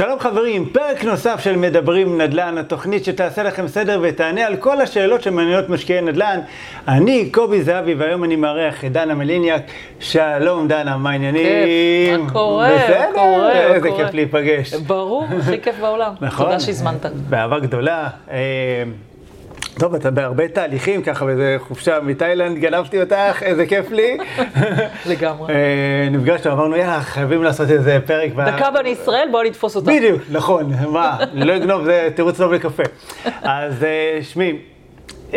שלום חברים, פרק נוסף של מדברים נדל"ן, התוכנית שתעשה לכם סדר ותענה על כל השאלות שמעניינות משקיעי נדל"ן. אני קובי זהבי והיום אני מארח את דנה מליניאק. שלום דנה, מה העניינים? כיף, מה קורה? בסדר, מה קורה? איזה קורה? כיף להיפגש. ברור, הכי כיף בעולם. נכון. תודה שהזמנת. באהבה גדולה. טוב, אתה בהרבה תהליכים, ככה באיזה חופשה מתאילנד, גנבתי אותך, איזה כיף לי. לגמרי. אה, נפגשנו, אמרנו, יאללה, חייבים לעשות איזה פרק. דקה בני ישראל, בוא נתפוס אותה. בדיוק, נכון, מה, לא אגנוב, זה תירוץ טוב לקפה. אז אה, שמי,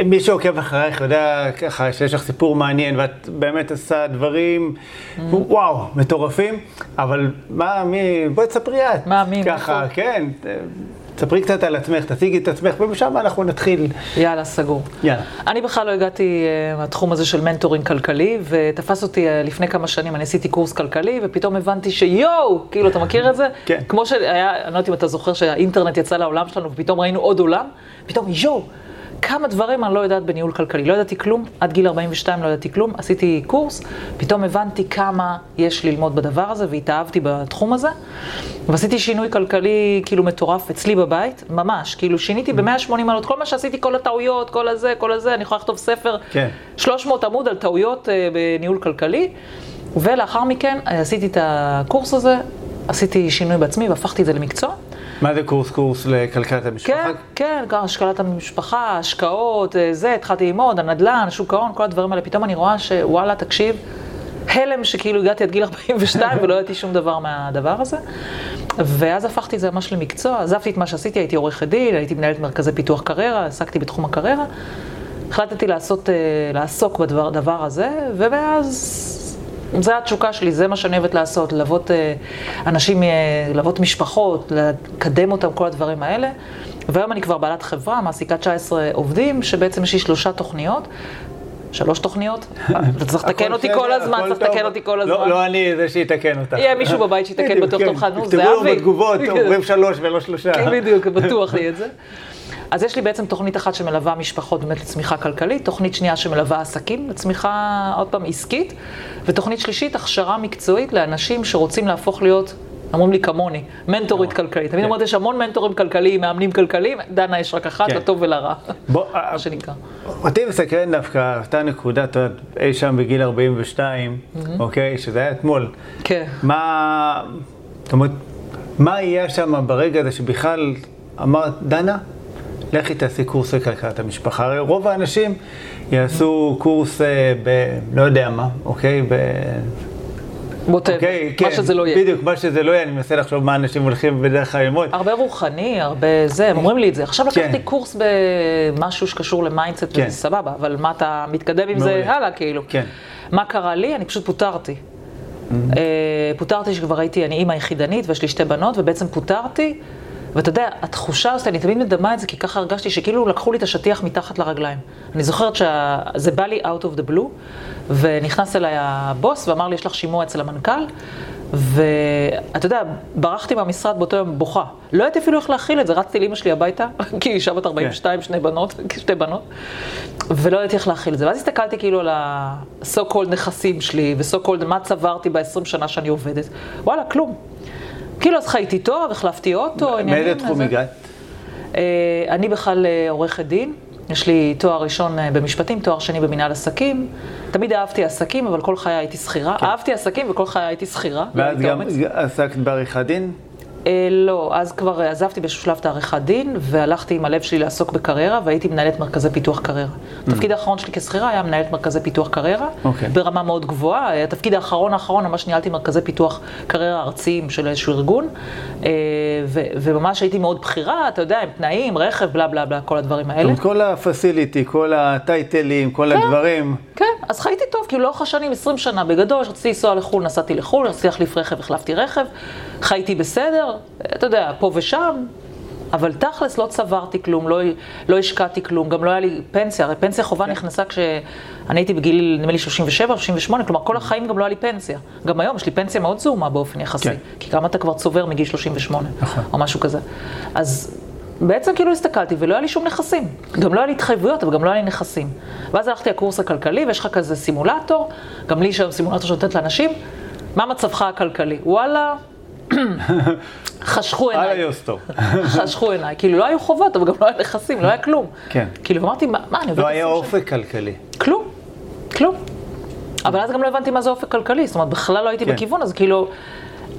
מי שעוקב אחרייך יודע ככה שיש לך סיפור מעניין ואת באמת עושה דברים, וואו, מטורפים, אבל מה, מי, בואי תספרי את. מה, מי, ככה? כן, תספרי קצת על עצמך, תציגי את עצמך, ומשם אנחנו נתחיל. יאללה, סגור. יאללה. אני בכלל לא הגעתי אה, מהתחום הזה של mentoring כלכלי, ותפס אותי אה, לפני כמה שנים, אני עשיתי קורס כלכלי, ופתאום הבנתי שיואו, כאילו, אתה מכיר את זה? כן. כמו שהיה, אני לא יודעת אם אתה זוכר שהאינטרנט יצא לעולם שלנו, ופתאום ראינו עוד עולם, פתאום יואו. כמה דברים אני לא יודעת בניהול כלכלי. לא ידעתי כלום, עד גיל 42 לא ידעתי כלום, עשיתי קורס, פתאום הבנתי כמה יש ללמוד בדבר הזה, והתאהבתי בתחום הזה, ועשיתי שינוי כלכלי כאילו מטורף אצלי בבית, ממש, כאילו שיניתי ב-180 מעלות, כל מה שעשיתי, כל הטעויות, כל הזה, כל הזה, אני יכולה לכתוב ספר, כן. 300 עמוד על טעויות אה, בניהול כלכלי, ולאחר מכן אה, עשיתי את הקורס הזה, עשיתי שינוי בעצמי והפכתי את זה למקצוע. מה זה קורס קורס לכלכלת המשפחה? כן, כן, גם השקלת המשפחה, השקעות, אה, זה, התחלתי ללמוד, הנדל"ן, שוק ההון, כל הדברים האלה, פתאום אני רואה שוואלה, תקשיב, הלם שכאילו הגעתי עד גיל 42 ולא ידעתי שום דבר מהדבר הזה. ואז הפכתי את זה ממש למקצוע, עזבתי את מה שעשיתי, הייתי עורכת דין, הייתי מנהלת מרכזי פיתוח קריירה, עסקתי בתחום הקריירה. החלטתי לעשות, אה, לעסוק בדבר דבר הזה, ומאז... זה התשוקה שלי, זה מה שאני אוהבת לעשות, ללוות אה, אנשים, אה, ללוות משפחות, לקדם אותם, כל הדברים האלה. והיום אני כבר בעלת חברה, מעסיקה 19 עובדים, שבעצם יש לי שלושה תוכניות. שלוש תוכניות? אתה צריך לתקן אותי כל הזמן, צריך. לתקן אותי כל הזמן. לא, לא אני זה שיתקן אותך. יהיה מישהו בבית שיתקן בדיוק, בטוח כן. אותך, נו, תכתבו לו זהבי. בתגובות, אומרים שלוש ולא שלושה. בדיוק, בטוח לי את זה. אז יש לי בעצם תוכנית אחת שמלווה משפחות באמת לצמיחה כלכלית, תוכנית שנייה שמלווה עסקים לצמיחה, עוד פעם, עסקית, ותוכנית שלישית, הכשרה מקצועית לאנשים שרוצים להפוך להיות, אומרים לי כמוני, מנטורית כלכלית. תמיד כן. אומרת, יש המון מנטורים כלכליים, מאמנים כלכליים, דנה יש רק אחת, כן. לטוב ולרע, בוא, מה שנקרא. אותי מסקרן דווקא אותה נקודה, את יודעת, אי שם בגיל 42, אוקיי, שזה היה אתמול. כן. מה, זאת אומרת, מה יהיה שם ברגע הזה שבכלל אמרת, דנה, לכי תעשי קורס לכלכלת המשפחה. הרי רוב האנשים יעשו קורס אה, ב... לא יודע מה, אוקיי? ב... whatever, אוקיי, מה שזה לא יהיה. בדיוק, מה שזה לא יהיה, אני מנסה לחשוב מה אנשים הולכים בדרך כלל ללמוד. הרבה רוחני, הרבה זה, הם אומרים לי את זה. עכשיו כן. לקחתי קורס במשהו שקשור ל mindset, כן. וזה סבבה, אבל מה אתה מתקדם עם זה. הלאה, כאילו. כן. מה קרה לי? אני פשוט פוטרתי. Mm-hmm. אה, פוטרתי שכבר הייתי, אני אימא יחידנית ויש לי שתי בנות, ובעצם פוטרתי, ואתה יודע, התחושה הזאת, אני תמיד מדמה את זה, כי ככה הרגשתי שכאילו לקחו לי את השטיח מתחת לרגליים. אני זוכרת שזה בא לי out of the blue, ונכנס אליי הבוס ואמר לי, יש לך שימוע אצל המנכ"ל, ואתה יודע, ברחתי מהמשרד באותו יום בוכה. לא ידעתי אפילו איך להכיל את זה, רצתי לאמא שלי הביתה, כי היא אישה בת 42, שני בנות, שתי בנות, ולא ידעתי איך להכיל את זה. ואז הסתכלתי כאילו על ה-so called נכסים שלי, ו-so called מה צברתי ב-20 שנה שאני עובדת. וואלה, כלום. כאילו, אז חייתי טוב, החלפתי אוטו, עניינים. מאיזה תחום. הגעת? אה, אני בכלל אה, עורכת דין, יש לי תואר ראשון אה, במשפטים, תואר שני במנהל עסקים. תמיד אהבתי עסקים, אבל כל חיי הייתי שכירה. אהבתי עסקים וכל חיי הייתי שכירה. ואז הייתי גם. עסקת בעריכת דין? אה, לא, אז כבר אה, עזבתי באיזשהו שלב את העריכת דין, והלכתי עם הלב שלי לעסוק בקריירה, והייתי מנהלת מרכזי פיתוח קריירה. התפקיד האחרון שלי כשכירה היה מנהלת מרכזי פיתוח קריירה, Mm. אוקיי. ברמה מאוד גבוהה. אה, התפקיד האחרון האחרון, ממש ניהלתי מרכזי פיתוח קריירה ארציים של איזשהו ארגון, אה, וממש הייתי מאוד בכירה, אתה יודע, עם תנאים, רכב, בלה בלה בלה, כל הדברים זאת האלה. אומרת, כל הפסיליטי, כל הטייטלים, כל הדברים. כן, אז חייתי טוב, כאילו לאורך השנים, 20 שנה בגדול, רציתי לנסוע לחו"ל, נסעתי לחו"ל, רציתי להחליף רכב, החלפתי רכב, חייתי בסדר, אתה יודע, פה ושם, אבל תכלס לא צברתי כלום, לא, לא השקעתי כלום, גם לא היה לי פנסיה, הרי פנסיה חובה נכנסה כשאני הייתי בגיל, נדמה לי 37, 38, כלומר כל החיים גם לא היה לי פנסיה. גם היום יש לי פנסיה מאוד זעומה באופן יחסי, כן. כי כמה אתה כבר צובר מגיל 38, נכון. או משהו כזה. אז בעצם כאילו הסתכלתי ולא היה לי שום נכסים. גם לא היה לי התחייבויות, אבל גם לא היה לי נכסים. ואז הלכתי לקורס הכלכלי, ויש לך כזה סימולטור, גם לי יש היום סימולטור שנותנת לאנשים, מה מצבך הכלכלי? וואלה, חשכו עיניי, יוסטו. חשכו עיניי, כאילו לא היו חובות, אבל גם לא היה נכסים, לא היה כלום. כן. כאילו אמרתי, מה, מה, אני עובדת לא היה 20 שנה?" אופק כלכלי. כלום, כלום. אבל אז גם לא הבנתי מה זה אופק כלכלי, זאת אומרת, בכלל לא הייתי כן. בכיוון, אז כאילו,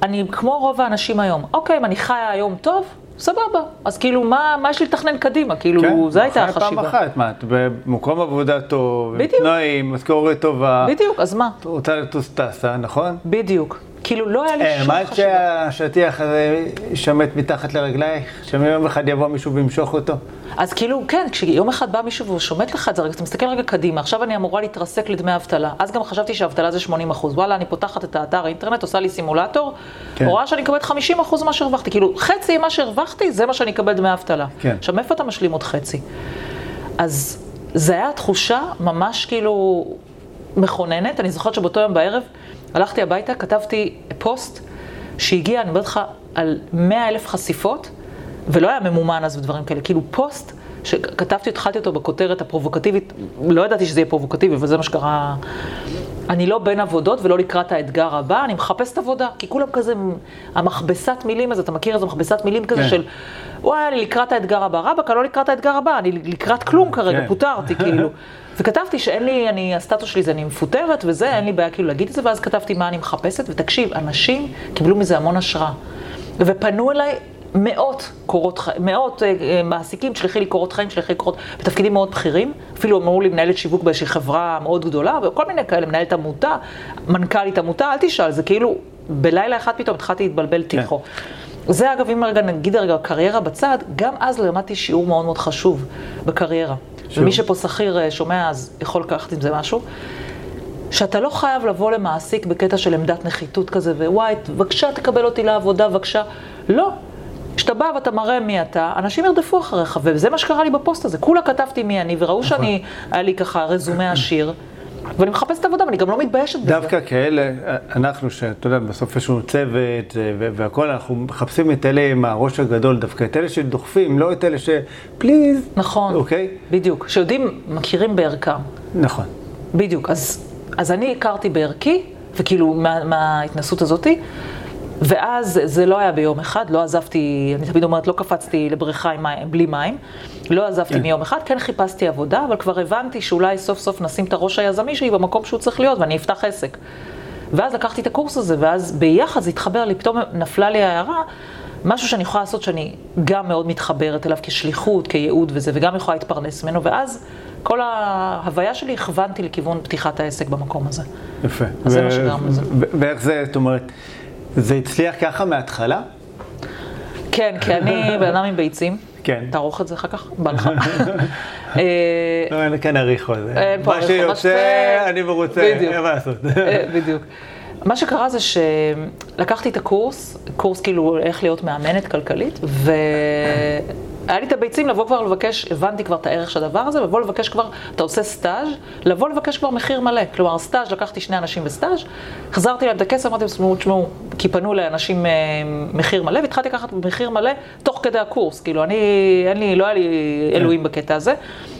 אני כמו רוב האנשים היום, אוקיי, אם אני חיה היום טוב, סבבה. אז כאילו, מה, מה יש לי לתכנן קדימה? כאילו, כן, זו הייתה אחרי פעם החשיבה. אחת, מה, את במקום עבודה טוב, בדיוק. תנאים, משכורת טובה, בדיוק, אז מה? את רוצה לטוס טסה, נכון? בדיוק. כאילו, לא היה לי שום האמנת חשיבה. שהשטיח הזה יישמט מתחת לרגלייך? שיום אחד יבוא מישהו וימשוך אותו? אז כאילו, כן, כשיום אחד בא מישהו והוא שומט לך את זה, אתה מסתכל רגע קדימה, עכשיו אני אמורה להתרסק לדמי אבטלה. אז גם חשבתי שהאבטלה זה 80 אחוז. וואלה, אני פותחת את האתר האינטרנט, עושה לי סימולטור, כן. רואה שאני מקבלת 50 אחוז ממה שהרווחתי. כאילו, חצי ממה שהרווחתי, זה מה שאני אקבל דמי אבטלה. כן. עכשיו, מאיפה אתה משלים עוד חצי? אז זה היה תחושה ממש כאילו מכוננת. אני זוכרת שבאותו יום בערב הלכתי הביתה, כתבתי פוסט שהגיע, אני אומרת לך, על 100 אלף חשיפות, ולא היה ממומן אז ודברים כאלה, כאילו פוסט שכתבתי, התחלתי אותו בכותרת הפרובוקטיבית, לא ידעתי שזה יהיה פרובוקטיבי, אבל זה מה שקרה. אני לא בין עבודות ולא לקראת האתגר הבא, אני מחפשת עבודה, כי כולם כזה, המכבסת מילים הזה, אתה מכיר איזה מכבסת מילים כזה כן. של, וואי, אני לקראת האתגר הבא, רבאק, אני לא לקראת האתגר הבא, אני לקראת כלום כרגע, כן. פוטרתי, כאילו. וכתבתי שאין לי, אני, הסטטוס שלי זה אני מפוטרת וזה, אין לי בעיה כאילו להגיד את זה, ואז כתבתי מה אני מחפשת, ותקשיב, אנשים קיבלו מזה המון השראה. ופנו אליי מאות קורות חיים, מאות אה, מעסיקים, תשלחי לי קורות חיים, תשלחי לי קורות, בתפקידים מאוד בכירים, אפילו אמרו לי מנהלת שיווק באיזושהי חברה מאוד גדולה, וכל מיני כאלה, מנהלת עמותה, מנכ"לית עמותה, אל תשאל, זה כאילו, בלילה אחד פתאום התחלתי להתבלבל תיכו. זה אגב, אם רגע נגיד רגע קריירה בצד, גם אז למדתי שיעור מאוד מאוד חשוב בקריירה. שוב. ומי שפה שכיר אה, שומע, אז יכול לקחת עם זה משהו. שאתה לא חייב לבוא למעסיק בקטע של עמדת נחיתות כזה, ווואי, בבקשה תקבל אותי לעבודה, בבקשה. לא. כשאתה בא ואתה מראה מי אתה, אנשים ירדפו אחריך, וזה מה שקרה לי בפוסט הזה. כולה כתבתי מי אני, וראו שאני, היה לי ככה רזומה עשיר, ואני מחפשת עבודה, ואני גם לא מתביישת בזה. דווקא כאלה, אנחנו, שאתה יודע, בסוף יש לנו צוות אה, והכול, אנחנו מחפשים את אלה עם הראש הגדול, דווקא את אלה שדוחפים, לא את אלה ש... פליז. נכון, אוקיי? בדיוק. שיודעים, מכירים בערכם. נכון. בדיוק, אז, אז אני הכרתי בערכי, וכאילו מה, מההתנסות הזאתי, ואז זה לא היה ביום אחד, לא עזבתי, אני תמיד אומרת, לא קפצתי לבריכה עם מים, בלי מים, לא עזבתי כן. מיום אחד, כן חיפשתי עבודה, אבל כבר הבנתי שאולי סוף סוף נשים את הראש היזמי שלי במקום שהוא צריך להיות, ואני אפתח עסק. ואז לקחתי את הקורס הזה, ואז ביחד זה התחבר לי, פתאום נפלה לי ההערה, משהו שאני יכולה לעשות שאני גם מאוד מתחברת אליו כשליחות, כייעוד וזה, וגם יכולה להתפרנס ממנו, ואז כל ההוויה שלי הכוונתי לכיוון פתיחת העסק במקום הזה. יפה. אז זה ו- מה שגרם לזה. ואיך זה, זאת אומרת, זה הצליח ככה מההתחלה? כן, כי אני בן אדם עם ביצים. כן. תערוך את זה אחר כך, בא לך. אה, לא, אין כאן עריכו. זה- אין פה עריכו, מה שיוצא, אני מרוצה. אין מה לעשות. אה, בדיוק. מה שקרה זה שלקחתי את הקורס, קורס כאילו איך להיות מאמנת כלכלית, והיה לי את הביצים לבוא כבר לבקש, הבנתי כבר את הערך של הדבר הזה, לבוא לבקש כבר, אתה עושה סטאז', לבוא לבקש כבר מחיר מלא. כלומר, סטאז', לקחתי שני אנשים בסטאז', חזרתי להם את הכסף, אמרתי להם, תשמעו, תשמעו, כי פנו לאנשים אה, מחיר מלא, והתחלתי לקחת מחיר מלא תוך כדי הקורס. כאילו, אני, אין לי, לא היה לי אלוהים בקטע הזה,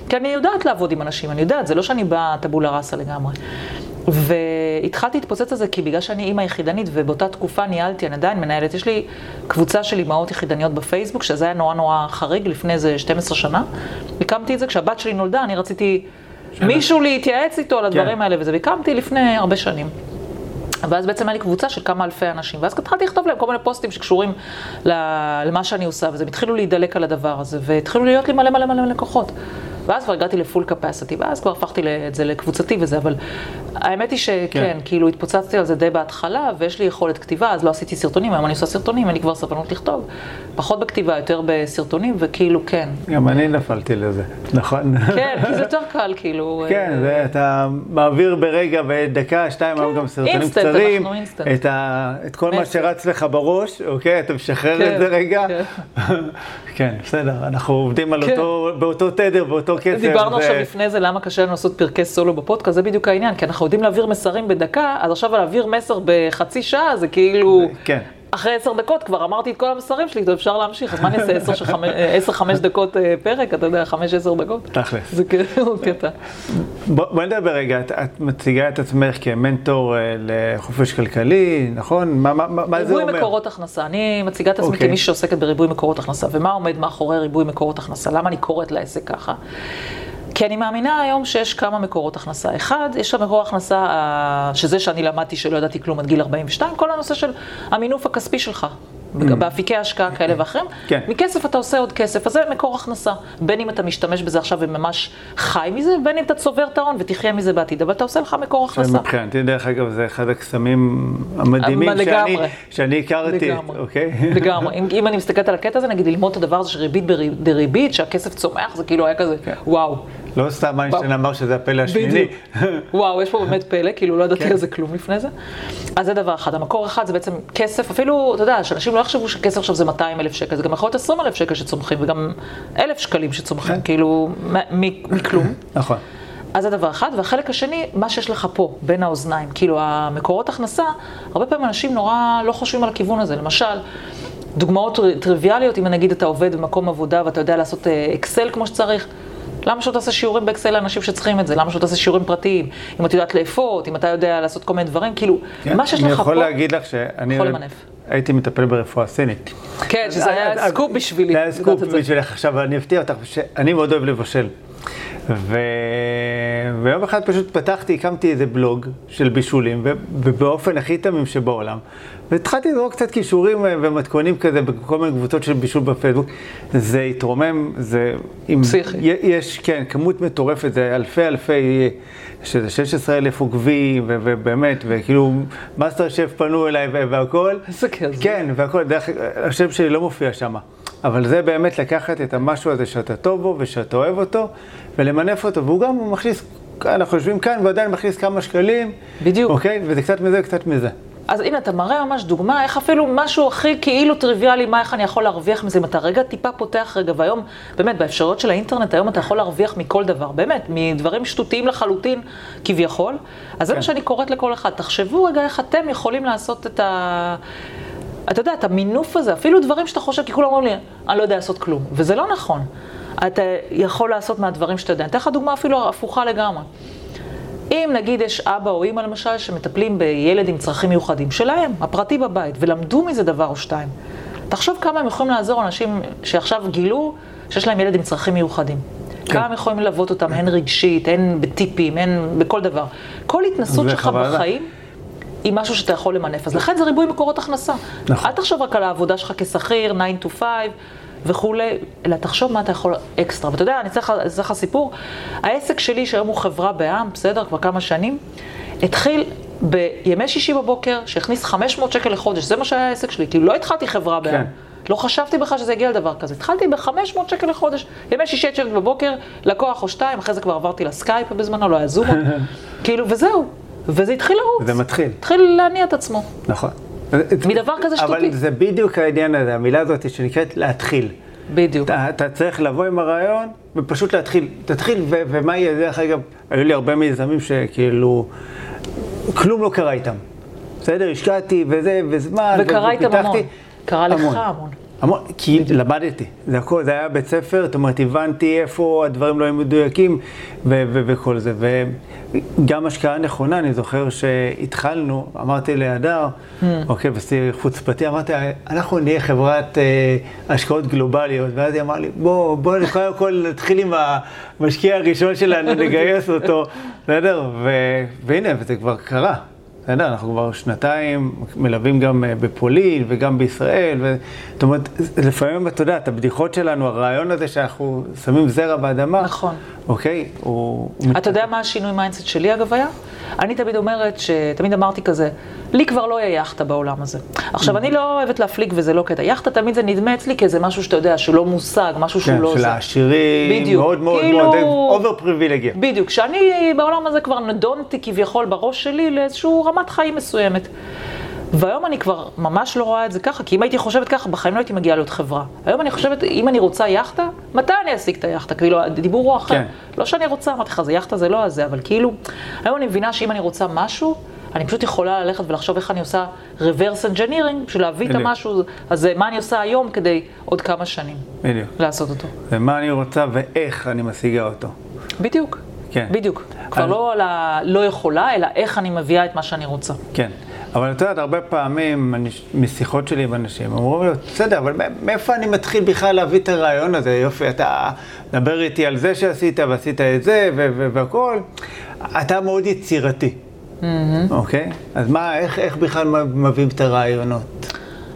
כי אני יודעת לעבוד עם אנשים, אני יודעת, זה לא שאני באה טבולה ראסה לגמרי. והתחלתי להתפוצץ על זה כי בגלל שאני אימא יחידנית ובאותה תקופה ניהלתי, אני עדיין מנהלת, יש לי קבוצה של אימהות יחידניות בפייסבוק, שזה היה נורא נורא חריג לפני איזה 12 שנה. הקמתי את זה כשהבת שלי נולדה, אני רציתי מישהו להתייעץ איתו על הדברים כן. האלה וזה, והקמתי לפני הרבה שנים. ואז בעצם היה לי קבוצה של כמה אלפי אנשים, ואז התחלתי לכתוב להם כל מיני פוסטים שקשורים למה שאני עושה, וזה, התחילו להידלק על הדבר הזה, והתחילו להיות לי מלא מלא מלא לקוחות. ואז כבר הגעתי לפול קפסיטי, ואז כבר הפכתי את זה לקבוצתי וזה, אבל האמת היא שכן, כן. כאילו התפוצצתי על זה די בהתחלה, ויש לי יכולת כתיבה, אז לא עשיתי סרטונים, היום אני עושה סרטונים, אין לי כבר סבלנות לכתוב. פחות בכתיבה, יותר בסרטונים, וכאילו כן. גם אני נפלתי לזה, נכון. כן, כי זה יותר קל, כאילו. כן, אה, זה, אתה מעביר ברגע, בדקה, שתיים, היום גם סרטונים אינסטנט, קצרים. את, ה, את כל מה. שרץ לך בראש, אוקיי? אתה משחרר כן, את זה רגע. כן. כן, בסדר, אנחנו עובדים על כן. אותו, באותו תדר, באותו קצב. דיברנו ו- עכשיו לפני זה למה קשה לנו לעשות פרקי סולו בפודקאסט, זה בדיוק העניין, כי אנחנו יודעים להעביר מסרים בדקה, אז עכשיו להעביר מסר בחצי שעה זה כאילו כן. אחרי עשר דקות כבר אמרתי את כל המסרים שלי, אפשר להמשיך, אז מה אני אעשה עשר, חמש דקות אה, פרק, אתה יודע, חמש, עשר דקות? תכלס. זה כאילו קטע. בואי נדבר רגע, את, מציגה את עצמך כמנטור אה, לחופש כלכלי, נכון? מה, זה אומר? ריבוי מקורות הכנסה. אני מציגה את עצמי. אוקיי. כמי שעוסקת בריבוי מקורות הכנסה. ומה עומד מאחורי ריבוי מקורות הכנסה? למה אני קוראת לעסק ככה? כי אני מאמינה היום שיש כמה מקורות הכנסה. אחד, יש שם מקור הכנסה, אה, שזה שאני למדתי שלא ידעתי כלום עד גיל 42, כל הנושא של המינוף הכספי שלך. Mm. באפיקי השקעה כאלה ואחרים, כן. מכסף אתה עושה עוד כסף, אז זה מקור הכנסה. בין אם אתה משתמש בזה עכשיו וממש חי מזה, בין אם אתה צובר את ההון ותחיה מזה בעתיד, אבל אתה עושה לך מקור הכנסה. מבחינתי, דרך אגב, זה אחד הקסמים המדהימים שאני. שאני הכרתי, לגמרי. אוקיי? לגמרי. אם, אם אני מסתכלת על הקטע הזה, נגיד ללמוד את הדבר הזה של ריבית דריבית, שהכסף צומח, זה כאילו היה כזה, כן. וואו. לא סתם איינשטיין אמר שזה הפלא השמיני. וואו, יש פה באמת פלא, כאילו לא ידעתי כן. על זה כלום לפני זה. אז זה דבר אחד. המקור אחד זה בעצם כסף, אפילו, אתה יודע, שאנשים לא יחשבו שכסף עכשיו זה 200 אלף שקל, זה גם יכול להיות 20 אלף שקל שצומחים, וגם אלף שקלים שצומחים, כן. כאילו, מכלום. נכון. אז זה דבר אחד, והחלק השני, מה שיש לך פה, בין האוזניים. כאילו, המקורות הכנסה, הרבה פעמים אנשים נורא לא חושבים על הכיוון הזה. למשל, דוגמאות טר- טריוויאליות, אם נגיד אתה עובד במקום עבודה ואתה יודע לעשות אה, אקסל כמו שצריך, למה שלא תעשה שיעורים באקסל לאנשים שצריכים את זה? למה שלא תעשה שיעורים פרטיים? אם את יודעת לאפות, אם אתה יודע לעשות כל מיני דברים, כאילו, כן. מה שיש אני לך פה... יכול להגיד לך שאני יכול למנף. הייתי מטפל ברפואה סינית. כן, שזה היה סקופ בשבילי. זה היה סקופ. בשבילך. עכשיו, אני אפתיע אותך, שאני מאוד אוהב לבשל. ו... ויום אחד פשוט פתחתי, הקמתי איזה בלוג של בישולים, ו... ובאופן הכי תמים שבעולם. והתחלתי לזרוק קצת כישורים אה, ומתכונים כזה בכל מיני קבוצות של בישול בפייסבוק. זה התרומם, זה... עם... פסיכי. י- יש, כן, כמות מטורפת, זה אלפי אלפי, שזה 16 אלף עוקבים, ו- ובאמת, וכאילו, מאסטר שף פנו אליי ו- והכל. איזה כיף. כן, והכל, דרך השם שלי לא מופיע שם. אבל זה באמת לקחת את המשהו הזה שאתה טוב בו ושאתה אוהב אותו, ולמנף אותו, והוא גם מכניס, אנחנו יושבים כאן ועדיין מכניס כמה שקלים. בדיוק. אוקיי? וזה קצת מזה וקצת מזה. אז הנה, אתה מראה ממש דוגמה, איך אפילו משהו הכי כאילו טריוויאלי, מה, איך אני יכול להרוויח מזה, אם אתה רגע טיפה פותח רגע, והיום, באמת, באפשרויות של האינטרנט, היום אתה יכול להרוויח מכל דבר, באמת, מדברים שטותיים לחלוטין, כביכול. אז זה כן. מה שאני קוראת לכל אחד, תחשבו רגע איך אתם יכולים לעשות את ה... אתה יודע, את המינוף הזה, אפילו דברים שאתה חושב, כי כולם אומרים לי, אני לא יודע לעשות כלום, וזה לא נכון. אתה יכול לעשות מהדברים שאתה יודע. אני אתן לך דוגמה אפילו הפוכה לגמרי. אם נגיד יש אבא או אימא למשל שמטפלים בילד עם צרכים מיוחדים שלהם, הפרטי בבית, ולמדו מזה דבר או שתיים, תחשוב כמה הם יכולים לעזור לאנשים שעכשיו גילו שיש להם ילד עם צרכים מיוחדים. כן. כמה הם יכולים ללוות אותם, הן רגשית, הן בטיפים, הן בכל דבר. כל התנסות שלך. בחיים היא משהו שאתה יכול למנף. אז לכן זה ריבוי מקורות הכנסה. נכון. אל תחשוב רק על העבודה שלך כשכיר, 9 to 5 וכולי, אלא תחשוב מה אתה יכול אקסטרה. ואתה יודע, אני אתן לך סיפור. העסק שלי, שהיום הוא חברה בעם, בסדר, כבר כמה שנים, התחיל בימי שישי בבוקר, שהכניס 500 שקל לחודש, זה מה שהיה העסק שלי. כאילו, לא התחלתי חברה בעם. כן. לא חשבתי בכלל שזה יגיע לדבר כזה. התחלתי ב-500 שקל לחודש. ימי שישי עד שבע בבוקר, לקוח או שתיים, אחרי זה כבר עברתי לסקייפ בזמנו, לא היה זום. כאילו, וזהו. וזה התחיל לרוץ. זה מתחיל. התחיל להניע את עצמו. נכון. מדבר כזה שטותי. אבל זה בדיוק העניין הזה, המילה הזאת שנקראת להתחיל. בדיוק. אתה, אתה צריך לבוא עם הרעיון ופשוט להתחיל. תתחיל, ו- ומה יהיה, דרך אגב, היו לי הרבה מיזמים שכאילו, כלום לא קרה איתם. בסדר, השקעתי וזה, וזמן, וקרה איתם. המון. קרה לך המון. המון, כי למדתי, זה הכל, זה היה בית ספר, זאת אומרת, הבנתי איפה הדברים לא היו מדויקים ו- ו- וכל זה. וגם השקעה נכונה, אני זוכר שהתחלנו, אמרתי להדר, Hmm. אוקיי, בשיא חוצפתי, אמרתי, אנחנו נהיה חברת אה, השקעות גלובליות, ואז היא אמרה לי, בוא, בוא קודם כל נתחיל עם המשקיע הראשון שלנו, נגייס אותו, בסדר? ו- והנה, וזה כבר קרה. בסדר, אנחנו כבר שנתיים מלווים גם אה, בפולין וגם בישראל, ו... זאת אומרת, לפעמים, אתה יודע, את הבדיחות שלנו, הרעיון הזה שאנחנו שמים זרע באדמה, נכון. אוקיי. הוא אתה יודע מה השינוי mindset שלי אגב היה? אני תמיד אומרת, ש... תמיד אמרתי כזה, לי כבר לא יהיה יאכטה בעולם הזה. עכשיו, אני לא אוהבת להפליג וזה לא קטע. יאכטה תמיד זה נדמה אצלי כאיזה משהו שאתה יודע, שלא מושג, משהו שהוא כן, לא של. העשירים. מאוד מאוד כאילו- מאוד, over פריבילגיה. בדיוק, שאני בעולם הזה כבר נדונתי כביכול בראש שלי לאיזושהי רמת חיים מסוימת. והיום אני כבר ממש לא רואה את זה ככה, כי אם הייתי חושבת ככה, בחיים לא הייתי מגיעה להיות חברה. היום אני חושבת, אם אני רוצה יאכטה, מתי אני אשיג את היאכטה? כאילו, הדיבור הוא אחר. כן. לא שאני רוצה, אמרתי לך, זה יאכטה זה לא הזה, אבל כאילו, היום אני מבינה שאם אני רוצה משהו, אני פשוט יכולה ללכת ולחשוב איך אני עושה reverse engineering בשביל להביא את בדיוק. המשהו, אז מה אני עושה היום כדי עוד כמה שנים בדיוק. לעשות אותו. ומה אני רוצה ואיך אני משיגה אותו. בדיוק, כן. בדיוק. כבר אז- לא על הלא יכולה, אלא איך אני מביאה את מה שאני רוצה. כן. אבל את יודעת, הרבה פעמים, אני, משיחות שלי עם אנשים, אומרים לי, בסדר, אבל מא- מאיפה אני מתחיל בכלל להביא את הרעיון הזה? יופי, אתה מדבר איתי על זה שעשית, ועשית את זה, והכול. אתה מאוד יצירתי, אוקיי? אז מה, איך, איך בכלל מביאים את הרעיונות?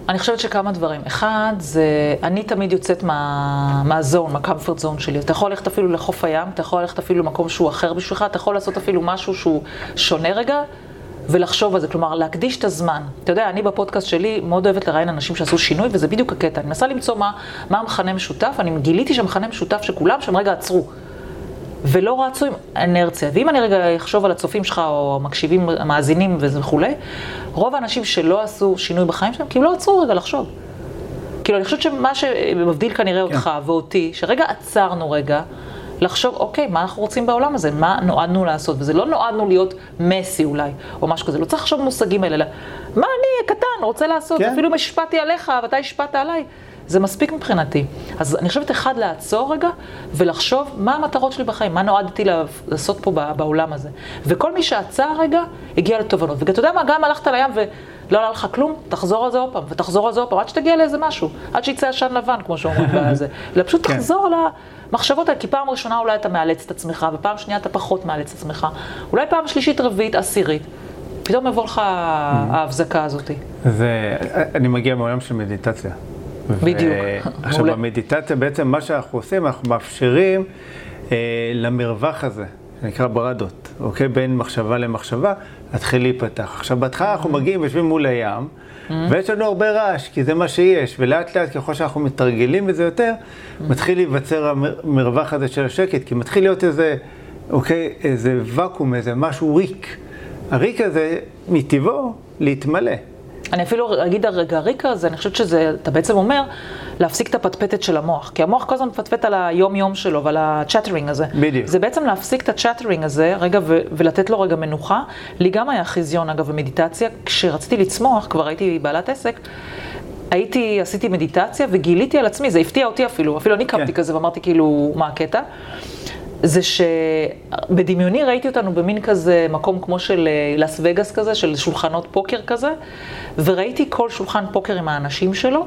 אני חושבת שכמה דברים. אחד, זה, אני תמיד יוצאת מה, מהזון, מהקמפורט זון שלי. אתה יכול ללכת אפילו לחוף הים, אתה יכול ללכת אפילו למקום שהוא אחר בשבילך, אתה יכול לעשות אפילו משהו שהוא שונה רגע, ולחשוב על זה. כלומר, להקדיש את הזמן. אתה יודע, אני בפודקאסט שלי מאוד אוהבת לראיין אנשים שעשו שינוי, וזה בדיוק הקטע. אני מנסה למצוא מה, מה המכנה משותף, אני גיליתי שהמכנה משותף שכולם שם רגע עצרו. ולא רצו עם אנרציה. ואם אני רגע אחשוב על הצופים שלך, או המקשיבים, המאזינים וכולי, רוב האנשים שלא עשו שינוי בחיים שלהם, כי הם לא עצרו רגע לחשוב. כאילו, אני חושבת שמה שמבדיל כנראה אותך ואותי, שרגע עצרנו רגע, לחשוב, אוקיי, מה אנחנו רוצים בעולם הזה? מה נועדנו לעשות? וזה לא נועדנו להיות מסי אולי, או משהו כזה. לא צריך לחשוב במושגים האלה, אלא, מה אני קטן רוצה לעשות? כן. אפילו אם השפעתי עליך ואתה השפעת עליי. זה מספיק מבחינתי. אז אני חושבת, אחד, לעצור רגע ולחשוב מה המטרות שלי בחיים, מה נועדתי לעשות פה בעולם הזה. וכל מי שעצר רגע, הגיע לתובנות. ואתה יודע מה, גם הלכת לים ולא עלה לך כלום, תחזור על זה עוד פעם, ותחזור על זה עוד פעם, עד שתגיע לאיזה משהו, עד שיצא עשן לבן, כמו שאומרים בזה. אלא פשוט כן. תחזור על המחשבות האלה, כי פעם ראשונה אולי אתה מאלץ את עצמך, ופעם שנייה אתה פחות מאלץ את עצמך. אולי פעם שלישית, רביעית, עשירית. פתאום יבוא לך ההבזקה הזאת. זה, אני מגיע מעולם של מדיטציה. בדיוק. עכשיו, מעולה. במדיטציה בעצם מה שאנחנו עושים, אנחנו מאפשרים אה, למרווח הזה, שנקרא ברדות, אוקיי? בין מחשבה למחשבה, להתחיל להיפתח. עכשיו, בהתחלה אנחנו מגיעים, יושבים מול הים, ויש לנו הרבה רעש, כי זה מה שיש, ולאט לאט ככל שאנחנו מתרגלים בזה יותר, מתחיל להיווצר המרווח הזה של השקט, כי מתחיל להיות איזה, אוקיי, איזה ואקום, איזה משהו ריק. הריק הזה, מטבעו, להתמלא. אני אפילו אגיד הרגע הריקה הזה, אני חושבת שזה, אתה בעצם אומר, להפסיק את הפטפטת של המוח. כי המוח כל הזמן מפטפט על היום-יום שלו ועל ה chattering הזה. בדיוק. זה בעצם להפסיק את ה chattering הזה, רגע, ו- ולתת לו רגע מנוחה. לי גם היה חיזיון, אגב, במדיטציה. כשרציתי לצמוח, כבר הייתי בעלת עסק, הייתי, עשיתי מדיטציה וגיליתי על עצמי, זה הפתיע אותי אפילו, אפילו אני קמתי כן. כזה ואמרתי כאילו, מה הקטע? זה שבדמיוני ראיתי אותנו במין כזה מקום כמו של אה, לאס וגאס כזה, של שולחנות פוקר כזה, וראיתי כל שולחן פוקר עם האנשים שלו,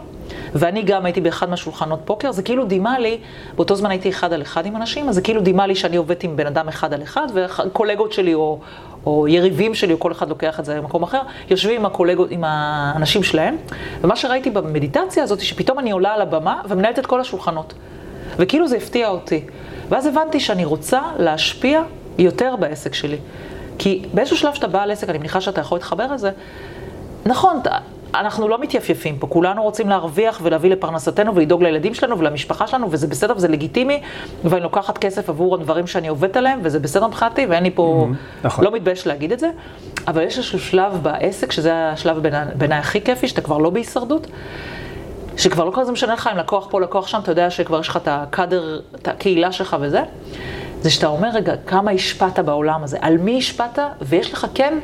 ואני גם הייתי באחד מהשולחנות פוקר, זה כאילו דימה לי, באותו זמן הייתי אחד על אחד עם אנשים, אז זה כאילו דימה לי שאני עובדת עם בן אדם אחד על אחד, וקולגות שלי או, או יריבים שלי, או כל אחד לוקח את זה למקום אחר, יושבים עם הקולגות, עם האנשים שלהם, ומה שראיתי במדיטציה הזאת, שפתאום אני עולה על הבמה ומנהלת את כל השולחנות. וכאילו זה הפתיע אותי. ואז הבנתי שאני רוצה להשפיע יותר בעסק שלי. כי באיזשהו שלב שאתה בא לעסק, אני מניחה שאתה יכול להתחבר לזה, נכון, אנחנו לא מתייפייפים פה, כולנו רוצים להרוויח ולהביא לפרנסתנו ולדאוג לילדים שלנו ולמשפחה שלנו, וזה בסדר וזה לגיטימי, ואני לוקחת כסף עבור הדברים שאני עובדת עליהם, וזה בסדר מבחינתי, ואין לי פה, נכון. לא מתבייש להגיד את זה, אבל יש איזשהו שלב בעסק, שזה השלב בעיני- בעיניי הכי כיפי, שאתה כבר לא בהישרדות, שכבר לא כל הזמן משנה לך אם לקוח פה, לקוח שם, אתה יודע שכבר יש לך את הקאדר, את הקהילה שלך וזה, זה שאתה אומר, רגע, כמה השפעת בעולם הזה, על מי השפעת, ויש לך כן,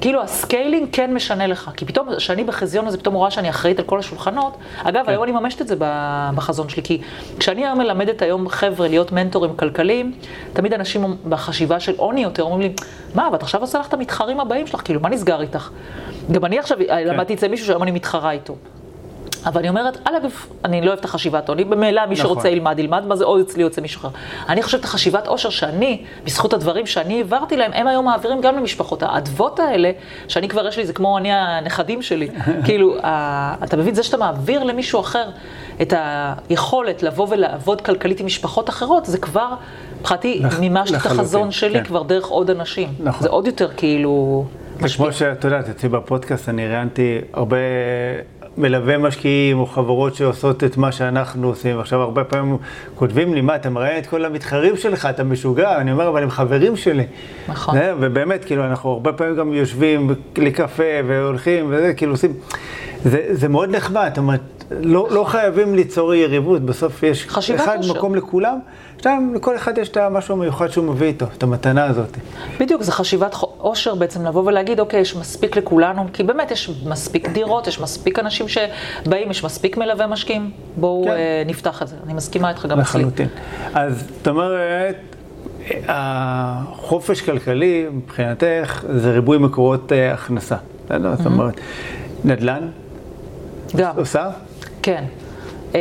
כאילו ה scaling כן משנה לך, כי פתאום, כשאני בחזיון הזה, פתאום רואה שאני אחראית על כל השולחנות, אגב, היום אני מממשת את זה בחזון שלי, כי כשאני היום מלמדת היום חבר'ה להיות מנטורים כלכליים, תמיד אנשים בחשיבה של עוני יותר אומרים לי, מה, ואת עכשיו עושה לך את המתחרים הבאים שלך, כאילו, מה נסגר איתך? גם אני עכשיו למדתי אצל מישהו שהיום אני מתחרה איתו. אבל אני אומרת, א', אני לא אוהבת את החשיבת עוני, במילא מי נכון. שרוצה ילמד, ילמד מה זה או אצלי אצל מישהו אחר. אני חושבת את החשיבת עושר שאני, בזכות הדברים שאני העברתי להם, הם היום מעבירים גם למשפחות. האדוות האלה, שאני כבר יש לי, זה כמו אני הנכדים שלי. כאילו, אתה מבין, זה שאתה מעביר למישהו אחר את היכולת לבוא ולעבוד כלכלית עם משפחות אחרות, זה כבר, מבחינתי, מימשתי את החזון שלי כן. כבר דרך עוד אנשים. נכון. זה עוד יותר כאילו... זה כמו שאת יודעת, אצלי בפודקאסט אני ראיינתי הרבה מלווה משקיעים או חברות שעושות את מה שאנחנו עושים, ועכשיו הרבה פעמים כותבים לי, מה, אתה מראיין את כל המתחרים שלך, אתה משוגע? אני אומר, אבל הם חברים שלי. נכון. זה, ובאמת, כאילו, אנחנו הרבה פעמים גם יושבים לקפה והולכים וזה, כאילו עושים, זה, זה מאוד נחמד, זאת אומרת, לא, לא חייבים ליצור יריבות, בסוף יש אחד. מקום לכולם, שתיים, לכל אחד יש את המשהו המיוחד שהוא מביא איתו, את המתנה הזאת. בדיוק, זה חשיבת עושר בעצם לבוא ולהגיד, אוקיי, יש מספיק לכולנו, כי באמת יש מספיק דירות, יש מספיק אנשים שבאים, יש מספיק מלווה משקיעים. בואו כן. אה, נפתח את זה, אני מסכימה איתך גם אצלי. לחלוטין. אז זאת אומרת, החופש כלכלי מבחינתך זה ריבוי מקורות אה, הכנסה. בסדר? זאת אומרת, נדל"ן, גם, עושה? כן. אה,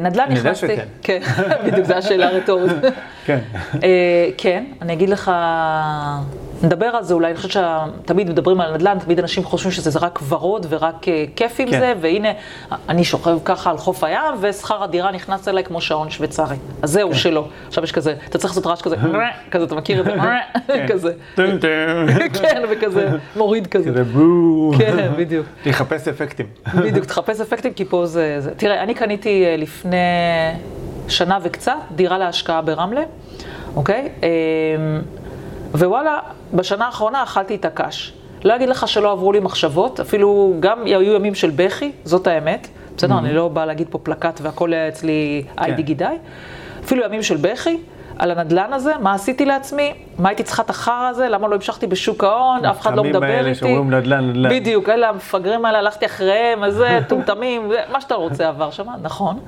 נדל"ן נכנסתי, שכן. כן, בדיוק, זו השאלה הרטורית. כן. אה, כן, אני אגיד לך, נדבר על זה אולי, אני חושבת שתמיד מדברים על נדל"ן, תמיד אנשים חושבים שזה רק ורוד ורק אה, כיף עם כן. זה, והנה, אני שוכב ככה על חוף הים, ושכר הדירה נכנס אליי כמו שעון שוויצרי. אז זהו, שלא. עכשיו יש כזה, אתה צריך לעשות רעש כזה, כזה, אתה מכיר את זה? כן. כזה. טם טם. כן, וכזה, מוריד כזה. כזה בואו. כן, בדיוק. לחפש אפקטים. בדיוק, תחפש אפקטים, כי פה זה... זה. תראה, אני קניתי אה, לפני שנה וקצת דירה להשקעה ברמלה, אוקיי? ווואלה, בשנה האחרונה אכלתי את הקש. לא אגיד לך שלא עברו לי מחשבות, אפילו גם היו ימים של בכי, זאת האמת. בסדר, אני לא באה להגיד פה פלקט והכל היה אצלי היידי גידי. אפילו ימים של בכי. על הנדלן הזה, מה עשיתי לעצמי, מה הייתי צריכה את החרא הזה, למה לא המשכתי בשוק ההון, אף אחד לא מדבר האלה איתי. שאומרים נדל"ן, נדל"ן. בדיוק, אלה המפגרים האלה, הלכתי אחריהם, אז זה, טומטמים, מה שאתה רוצה עבר שם, נכון.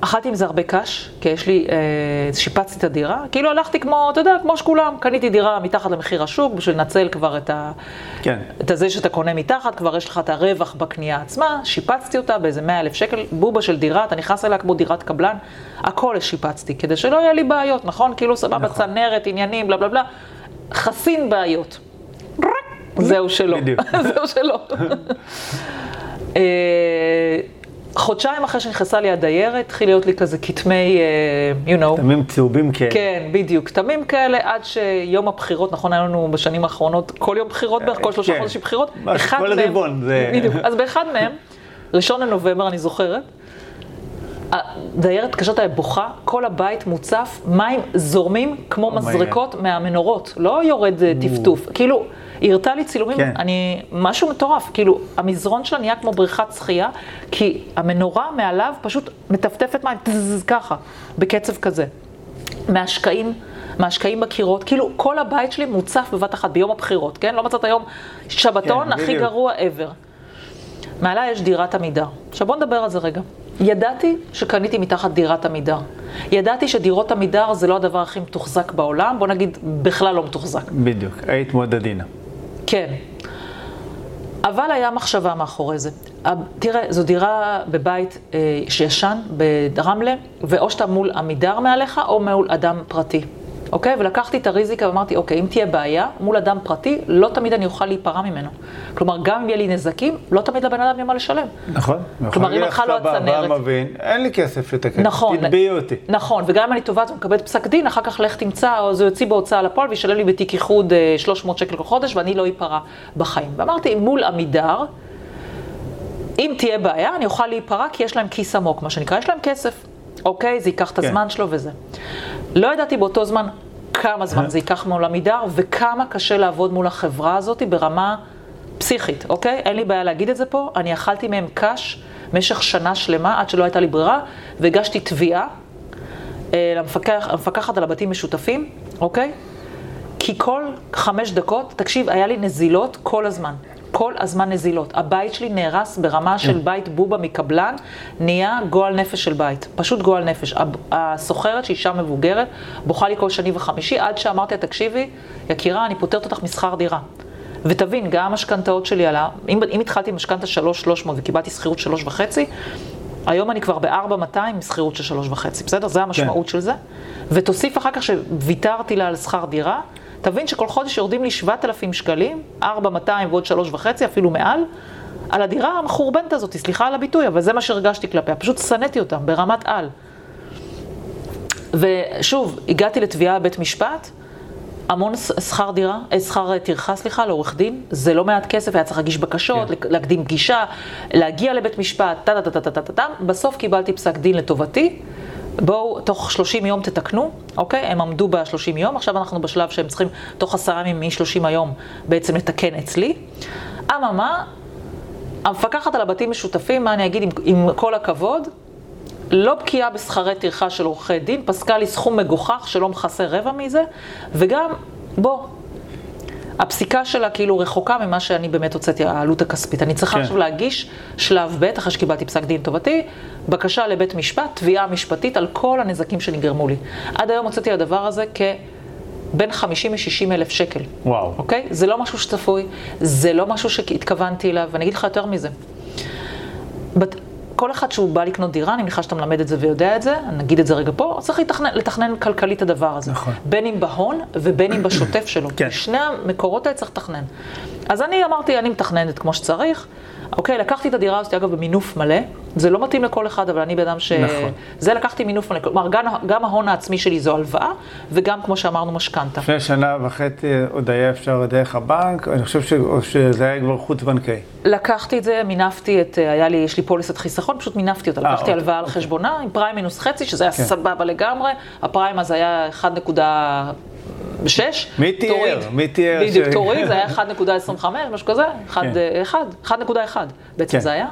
אכלתי עם זה הרבה קש, כי יש לי, אה, שיפצתי את הדירה, כאילו הלכתי כמו, אתה יודע, כמו שכולם, קניתי דירה מתחת למחיר השוק, בשביל לנצל כבר את, ה, כן. את הזה שאתה קונה מתחת, כבר יש לך את הרווח בקנייה עצמה, שיפצתי אותה באיזה 100 אלף שקל, בובה של דירה, אתה נכנס אליה כמו דירת קבלן, הכל שיפצתי, כדי שלא יהיה לי בעיות, נכון? כאילו סבבה, נכון. צנרת, עניינים, בלה בלה בלה, חסין בעיות. זהו שלא. זהו שלא. חודשיים אחרי שנכנסה לי הדיירת, התחיל להיות לי כזה כתמי, אה, you know, תמים צהובים כאלה. כן, בדיוק, כתמים כאלה, עד שיום הבחירות, נכון, היה לנו בשנים האחרונות כל יום בחירות בערך, כל שלושה כן. חודשים בחירות. כל מהם- רבעון, זה- בדיוק, אז באחד מהם, ראשון לנובמבר, אני זוכרת, הדיירת התקשרת אליי בוכה, כל הבית מוצף, מים זורמים כמו מזרקות מהמנורות, לא יורד אה, טפטוף. כאילו, היא הראתה לי צילומים, כן. אני, משהו מטורף, כאילו, המזרון שלה נהיה כמו בריכת שחייה, כי המנורה מעליו פשוט מטפטפת מים, טזז, ככה, בקצב כזה. מהשקעים, מהשקעים בקירות, כאילו כל הבית שלי מוצף בבת אחת ביום הבחירות, כן? לא מצאת היום שבתון כן, הכי בדיוק. גרוע ever. מעלה יש דירת עמידר. עכשיו בוא נדבר על זה רגע. ידעתי שקניתי מתחת דירת עמידר. ידעתי שדירות עמידר זה לא הדבר הכי מתוחזק בעולם, בוא נגיד בכלל לא מתוחזק. בדיוק, היית מאוד עדינה. כן. אבל היה מחשבה מאחורי זה. תראה, זו דירה בבית אה, שישן ברמלה, ואו שאתה מול עמידר מעליך, או מול אדם פרטי. אוקיי? ולקחתי את הריזיקה ואמרתי, אוקיי, אם תהיה בעיה מול אדם פרטי, לא תמיד אני אוכל להיפרע ממנו. כלומר, גם אם יהיה לי נזקים, לא תמיד לבן אדם יהיה מה לשלם. נכון? כלומר, אם הלכה לו הצנרת. בא מבין, אין לי כסף לתקן, נכון. תתביעי אותי. נכון, וגם אם אני תובעת ומקבלת פסק דין, אחר כך לך תמצא, או זה יוציא בהוצאה לפועל וישלם לי בתיק איחוד אה, 300 שקל כל חודש, ואני לא איפרע בחיים. ואמרתי, מול עמידר, אם תהיה בעיה, אני אוכל להיפרע, כי יש להם כיס עמוק, מה שנקרא, יש להם כסף. אוקיי, זה ייקח את כן. הזמן שלו וזה. לא ידעתי באותו זמן כמה זמן זה ייקח מול עמידר, וכמה קשה לעבוד מול החברה הזאת ברמה פסיכית, אוקיי? אין לי בעיה להגיד את זה פה, אני אכלתי מהם קש במשך שנה שלמה, עד שלא הייתה לי ברירה, והגשתי תביעה אה, למפקח, המפקחת על הבתים משותפים, אוקיי? כי כל חמש דקות, תקשיב, היה לי נזילות כל הזמן. כל הזמן נזילות. הבית שלי נהרס ברמה של בית בובה מקבלן, נהיה גועל נפש של בית. פשוט גועל נפש. הסוחרת, שהיא אישה מבוגרת, בוכה לי כל שני וחמישי, עד שאמרתי לה, תקשיבי, יקירה, אני פותרת אותך משכר דירה. ותבין, גם המשכנתאות שלי עלה, אם, אם התחלתי עם משכנתה 3,300 וקיבלתי שכירות 3.5, היום אני כבר ב-4,200 עם שכירות של 3.5, בסדר? זה המשמעות של זה. ותוסיף אחר כך שוויתרתי לה על שכר דירה, תבין שכל חודש יורדים לי 7,000 שקלים, 4,200 ועוד 3.5, אפילו מעל, על הדירה המחורבנת הזאת, סליחה על הביטוי, אבל זה מה שהרגשתי כלפיה, פשוט שנאתי אותה ברמת על. ושוב, הגעתי לתביעה בבית משפט, המון שכר דירה, אה, שכר אה, טרחה, סליחה, לעורך דין, זה לא מעט כסף, היה צריך להגיש בקשות, כן. להקדים פגישה, להגיע לבית משפט, טה טה טה טה טה טה טה, בסוף קיבלתי פסק דין לטובתי. בואו, תוך 30 יום תתקנו, אוקיי? הם עמדו ב-30 יום, עכשיו אנחנו בשלב שהם צריכים תוך עשרה ימים מ-30 היום בעצם לתקן אצלי. אממה, המפקחת על הבתים משותפים, מה אני אגיד, עם, עם כל הכבוד, לא בקיאה בשכרי טרחה של עורכי דין, פסקה לי סכום מגוחך שלא מכסה רבע מזה, וגם, בוא, הפסיקה שלה כאילו רחוקה ממה שאני באמת הוצאתי, העלות הכספית. אני צריכה כן. עכשיו להגיש שלב ב', אחרי שקיבלתי פסק דין טובתי, בקשה לבית משפט, תביעה משפטית על כל הנזקים שנגרמו לי. עד היום הוצאתי לדבר הזה כבין 50 ל-60 אלף שקל. וואו. אוקיי? זה לא משהו שצפוי, זה לא משהו שהתכוונתי אליו, ואני אגיד לך יותר מזה. בת... כל אחד שהוא בא לקנות דירה, אני מניחה שאתה מלמד את זה ויודע את זה, אני אגיד את זה רגע פה, צריך לתכנן, לתכנן כלכלית את הדבר הזה. נכון. בין אם בהון ובין אם בשוטף שלו. כן. שני המקורות האלה צריך לתכנן. אז אני אמרתי, אני מתכננת כמו שצריך. אוקיי, לקחתי את הדירה הזאת, אגב, במינוף מלא. זה לא מתאים לכל אחד, אבל אני בן אדם ש... נכון. זה לקחתי מינוף מלא. כלומר, גם, גם ההון העצמי שלי זו הלוואה, וגם, כמו שאמרנו, משכנתה. לפני שנה וחצי עוד היה אפשר דרך הבנק, אני חושב ש... שזה היה כבר חוץ-בנקאי. לקחתי את זה, מינפתי את, היה לי, יש לי פוליסת חיסכון, פשוט מינפתי אותה. אה, לקחתי אוקיי, הלוואה על אוקיי. חשבונה, עם פריים מינוס חצי, שזה היה כן. סבבה לגמרי. הפריים אז היה 1.6. מי תיאר? מי תיאר בדיוק, תוריד, זה היה 1.25, משהו כזה. כן. 1.1 בעצם כן. זה היה.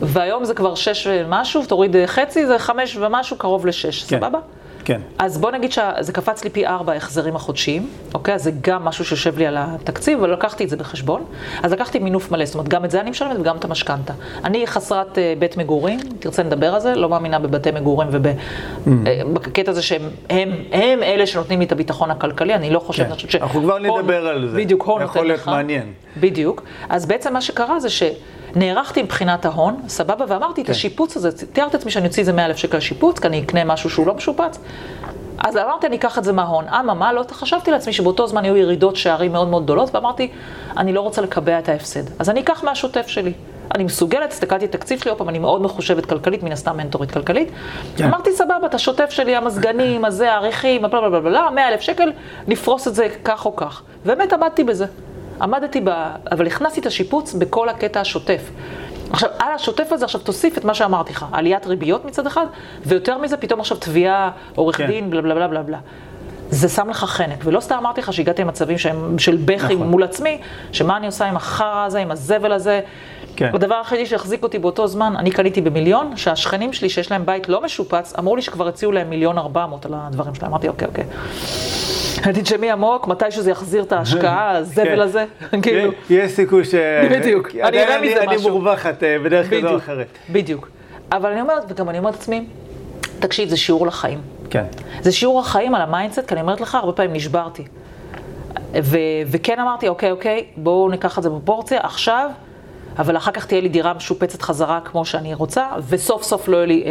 והיום זה כבר 6 ומשהו, תוריד אה, חצי, זה 5 ומשהו, קרוב ל-6, כן. סבבה? כן. אז בוא נגיד שזה קפץ לי פי ארבע ההחזרים החודשיים, אוקיי? אז זה גם משהו שיושב לי על התקציב, אבל לקחתי את זה בחשבון. אז לקחתי מינוף מלא, זאת אומרת, גם את זה אני משלמת וגם את המשכנתה. אני חסרת אה, בית מגורים, תרצה נדבר על זה, לא מאמינה בבתי מגורים ובקטע הזה שהם הם, הם אלה שנותנים לי את הביטחון הכלכלי, אני לא חושבת, כן. אני חושבת ש... אנחנו כבר נדבר על זה. בדיוק, הון יכול נותן להיות לך. מעניין. בדיוק. אז בעצם מה שקרה זה שנערכתי מבחינת ההון, סבבה, ואמרתי את כן. השיפוץ הזה, תיארתי לעצמי שאני אוציא איזה 100 אלף שקל שיפוץ, כי אני אקנה משהו שהוא לא משופץ. אז אמרתי, אני אקח את זה מההון. אממה, לא חשבתי לעצמי שבאותו זמן היו ירידות שערים מאוד מאוד גדולות, ואמרתי, אני לא רוצה לקבע את ההפסד. אז אני אקח מהשוטף שלי. אני מסוגלת, הסתכלתי את התקציב שלי, עוד פעם, אני מאוד מחושבת כלכלית, מן הסתם מנטורית כלכלית. כן. אמרתי, סבבה, את השוטף שלי, המזגנים, הזה, העריכים, בלה בלה בלה בלה, 100 אלף שקל, נפרוס את זה כך או כך. באמת עמדתי בזה. עמדתי ב... אבל הכנסתי את השיפוץ בכל הקטע השוטף. עכשיו, על השוטף הזה עכשיו תוסיף את מה שאמרתי לך, עליית ריביות מצד אחד, ויותר מזה, פתאום עכשיו תביעה, עורך כן. דין, בלה בלה בלה בלה בלה. זה שם לך חנק, ולא סתם אמרתי לך שהגעתי למצבים שהם של בכי נכון. מול עצמי, שמה אני עושה עם החרא הזה, עם הזבל הזה. כן. הדבר היחידי שהחזיק אותי באותו זמן, אני קניתי במיליון, שהשכנים שלי שיש להם בית לא משופץ, אמרו לי שכבר הציעו להם מיליון ארבע מאות על הדברים שלהם. אמרתי, אוקיי, אוקיי. תנשמי עמוק, מתי שזה יחזיר את ההשקעה, הזבל כן. הזה, כאילו. יש סיכוי ש... בדיוק. אני אראה מזה אני משהו. מורווחת אה, בדרך כזו או אחרת. בדיוק. אבל אני אומרת, וגם אני אומרת לעצמי, תקשיב, זה שיעור לחיים. כן. זה שיעור החיים על ה mindset, כי אני אומרת לך, הרבה פעמים נשברתי. ו- וכן אמרתי, אוקיי, אוקיי, בואו ניקח את זה בפרופורציה, עכשיו, אבל אחר כך תהיה לי דירה משופצת חזרה כמו שאני רוצה, וסוף סוף לא יהיה לי, אה,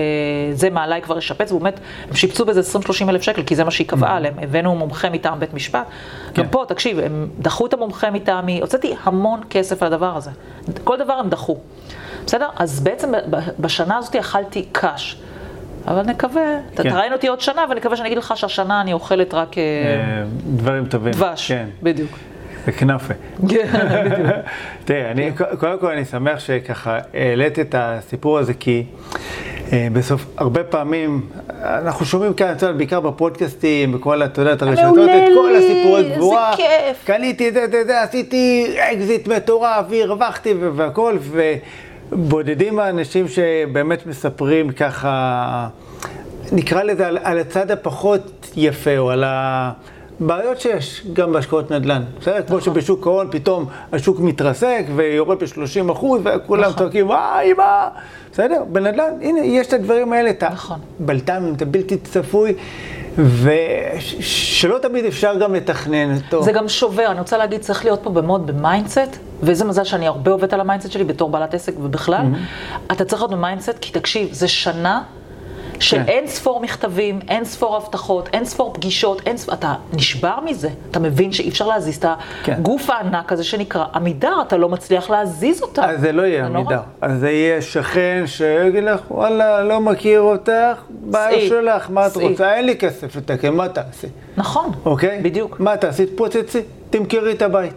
זה מעליי כבר לשפץ, ובאמת, הם שיפצו בזה 20-30 אלף שקל, כי זה מה שהיא קבעה עליהם, הבאנו מומחה מטעם בית משפט. גם פה, תקשיב, הם דחו את המומחה מטעמי, הוצאתי המון כסף על הדבר הזה. כל דבר הם דחו. בסדר? אז בעצם בשנה הזאת אכלתי קש. אבל נקווה, אתה כן. תראיין אותי עוד שנה ואני מקווה שאני אגיד לך שהשנה אני אוכלת רק אה, אה, דברים טובים. דבש. כן. בדיוק. וכנאפה. כן. תראה, אני, קודם כל אני שמח שככה העלית את הסיפור הזה, כי אה, בסוף, הרבה פעמים, אנחנו שומעים כאן, אתה יודע, בעיקר בפודקאסטים, בכל, אתה יודע, את הרשתות, את כל הסיפורי גבורה. כיף. קניתי את זה, זה, זה, עשיתי אקזיט מטורף, והרווחתי ו- והכל, ובודדים האנשים שבאמת מספרים ככה, נקרא לזה על, על הצד הפחות יפה, או על ה... בעיות שיש גם בהשקעות נדל"ן. בסדר? נכון. כמו שבשוק ההון פתאום השוק מתרסק ויורד ב-30 אחוז, וכולם נכון. צועקים, וואי, מה? בסדר? בנדל"ן, הנה, יש את הדברים האלה, את נכון. הבלת"מים, את הבלתי צפוי, ושלא תמיד אפשר גם לתכנן אותו. זה גם שובר, אני רוצה להגיד, צריך להיות פה מאוד ב mindset, ואיזה מזל שאני הרבה עובדת על ה mindset שלי בתור בעלת עסק ובכלל. אתה צריך להיות ב mindset, כי תקשיב, זה שנה של כן. אין ספור מכתבים, אין ספור הבטחות, אין ספור פגישות, אין ספור, אתה נשבר מזה, אתה מבין שאי אפשר להזיז את כן. הגוף הענק הזה שנקרא עמידר, אתה לא מצליח להזיז אותה. אז זה לא יהיה נורא. עמידר. אז זה יהיה שכן שיגיד לך, וואלה, לא מכיר אותך, בעיה שלך, מה את. רוצה? אין לי כסף לתקן, מה תעשי? נכון, אוקיי? בדיוק. מה תעשי? תפוצצי, תמכרי את הבית.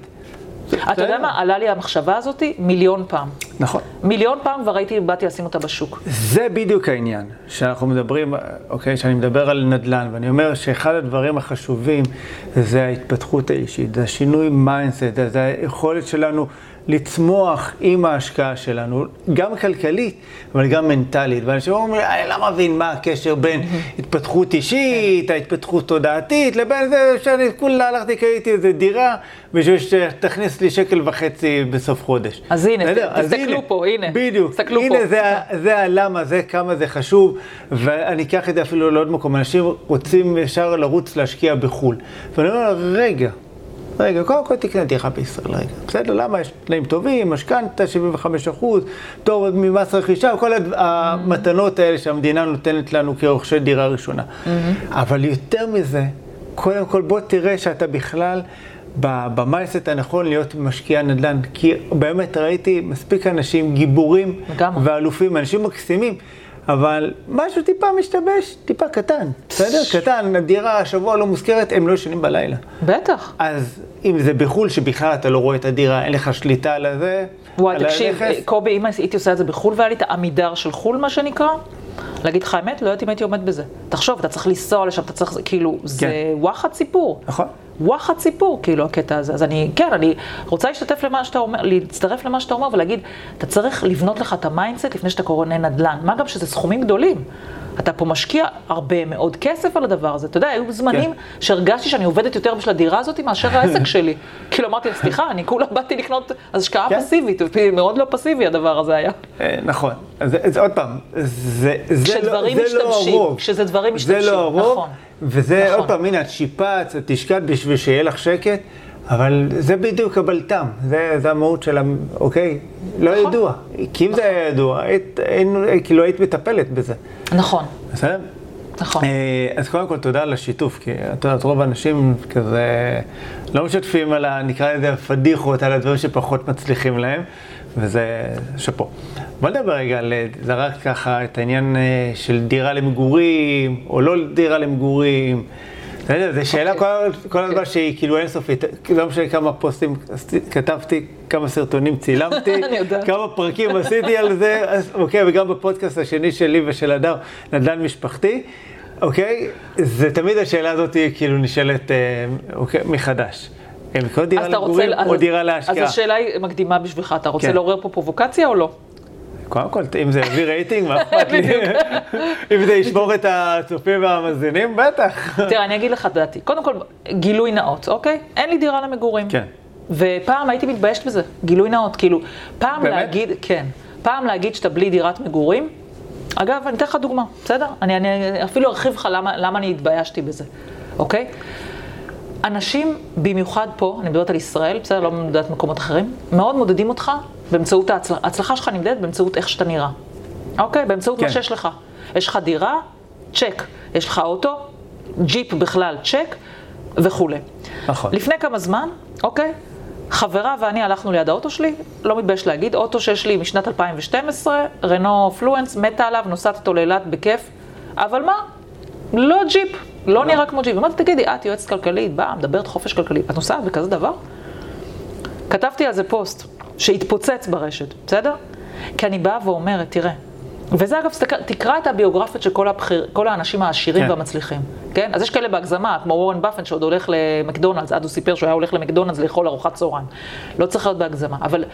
אתה יודע מה, עלה לי המחשבה הזאת מיליון פעם. נכון. מיליון פעם כבר הייתי, באתי לשים אותה בשוק. זה בדיוק העניין, שאנחנו מדברים, אוקיי, שאני מדבר על נדל"ן, ואני אומר שאחד הדברים החשובים זה ההתפתחות האישית, זה השינוי mindset, זה היכולת שלנו לצמוח עם ההשקעה שלנו, גם כלכלית, אבל גם מנטלית. ואנשים אומרים, אני לא מבין מה הקשר בין התפתחות אישית, ההתפתחות תודעתית, לבין זה שאני כולה הלכתי, קניתי איזה דירה, בשביל שתכניס לי שקל וחצי בסוף חודש. אז הנה, תסתכלו פה, הנה. בדיוק. תסתכלו הנה פה. זה, ה- זה הלמה, זה כמה זה חשוב, ואני אקח את זה אפילו לעוד מקום. אנשים רוצים ישר לרוץ להשקיע בחו"ל. ואני אומר, רגע, רגע, קודם כל תקנה דירה בישראל, רגע. בסדר, למה? יש תנאים טובים, משכנתה 75 אחוז, פטור ממס רכישה, כל הד- המתנות האלה שהמדינה נותנת לנו כרוכשי דירה ראשונה. אבל יותר מזה, קודם כל בוא תראה שאתה בכלל במייסט הנכון להיות משקיע נדל"ן. כי באמת ראיתי מספיק אנשים גיבורים לגמרי. ואלופים, אנשים מקסימים. אבל משהו טיפה משתבש, טיפה קטן, בסדר? קטן, הדירה השבוע לא מוזכרת, הם לא ישנים בלילה. בטח. אז אם זה בחו"ל, שבכלל אתה לא רואה את הדירה, אין לך שליטה על הזה, וואי, תקשיב, הנכס, קובי, אם הייתי עושה את זה בחו"ל והיה לי את העמידר של חו"ל, מה שנקרא, להגיד לך האמת, לא יודעת אם הייתי עומד בזה. תחשוב, אתה צריך לנסוע לשם, אתה צריך, כאילו, זה וואחד סיפור. נכון? וואחד סיפור, כאילו, הקטע הזה. אז אני, כן, אני רוצה להשתתף למה שאתה אומר, להצטרף למה שאתה אומר ולהגיד, אתה צריך לבנות לך את ה mindset לפני שאתה קונה נדל"ן. מה גם שזה סכומים גדולים. אתה פה משקיע הרבה מאוד כסף על הדבר הזה. אתה יודע, היו זמנים כן. שהרגשתי שאני עובדת יותר בשביל הדירה הזאת מאשר העסק שלי. כאילו, אמרתי, סליחה, אני כולה באתי לקנות השקעה כן. פסיבית, מאוד לא פסיבי הדבר הזה היה. אה, נכון. אז, אז עוד פעם, זה, זה, לא, זה לא משתבשים, הרוב. כשזה דברים זה משתבשים, לא הרוב, נכון. וזה נכון. עוד פעם, הנה, את שיפצת, את השקעת בשביל שיהיה לך שקט, אבל זה בדיוק הבלת"ם, זה, זה המהות של ה... אוקיי? לא נכון. ידוע. כי אם זה היה ידוע, היית, אין, כאילו היית מטפלת בזה. נכון, בסדר? נכון. אה, אז קודם כל תודה על השיתוף, כי את יודעת, רוב האנשים כזה לא משתפים על ה... נקרא לזה הפדיחות, על הדברים שפחות מצליחים להם, וזה שאפו. בוא נדבר רגע על, זרק ככה את העניין אה, של דירה למגורים, או לא דירה למגורים. אתה יודע, זו שאלה כל, כל הזמן שהיא כאילו אינסופית, לא משנה כמה פוסטים כתבתי, כמה סרטונים צילמתי. כמה פרקים עשיתי על זה, אוקיי, וגם בפודקאסט השני שלי ושל הדר, נדל"ן משפחתי, אוקיי, זה תמיד השאלה הזאת כאילו נשאלת, אה, אוקיי, מחדש. אה, לקנות דירה למגורים אז- או דירה להשקעה? אז השאלה היא מקדימה בשבילך, אתה רוצה כן. לעורר פה פרובוקציה או לא? קודם כל, אם זה יביא רייטינג, מה אכפת לי? אם זה ישמור את הצופים והמאזינים, בטח. תראה, אני אגיד לך את דעתי. קודם כל, גילוי נאות, אוקיי? אין לי דירה למגורים. כן. ופעם הייתי מתביישת בזה, גילוי נאות. כאילו, פעם באמת? להגיד, כן, פעם להגיד שאתה בלי דירת מגורים, אגב, אני אתן לך דוגמה, בסדר? אני, אני אפילו ארחיב לך למה, למה אני התביישתי בזה, אוקיי? אנשים, במיוחד פה, אני מדברת על ישראל, בסדר, לא מדברת מקומות אחרים, מאוד מודדים אותך באמצעות ההצלחה. ההצלחה שלך נמדדת באמצעות איך שאתה נראה. אוקיי? באמצעות כן. מה שיש לך. יש לך דירה, צ'ק. יש לך אוטו, ג'יפ בכלל, צ'ק, וכולי. נכון. לפני כמה זמן, אוקיי? חברה ואני הלכנו ליד האוטו שלי, לא מתבייש להגיד, אוטו שיש לי משנת 2012, רנו פלואנס, מתה עליו, נוסעת אותו לאילת בכיף, אבל מה? לא ג'יפ, לא נראה כמו ג'יפ. אמרתי, תגידי, את יועצת כלכלית, באה, מדברת חופש כלכלי, את נוסעת בכזה דבר? כתבתי על זה פוסט שהתפוצץ ברשת, בסדר? כי אני באה ואומרת, תראה, וזה אגב, תקרא, את הביוגרפיות של כל, הבחיר, כל האנשים העשירים כן. והמצליחים, כן? אז יש כאלה בהגזמה, כמו וורן באפט שעוד הולך למקדונלדס, אז הוא סיפר שהוא היה הולך למקדונלדס לאכול ארוחת צהריים. לא צריך להיות בהגזמה. אבל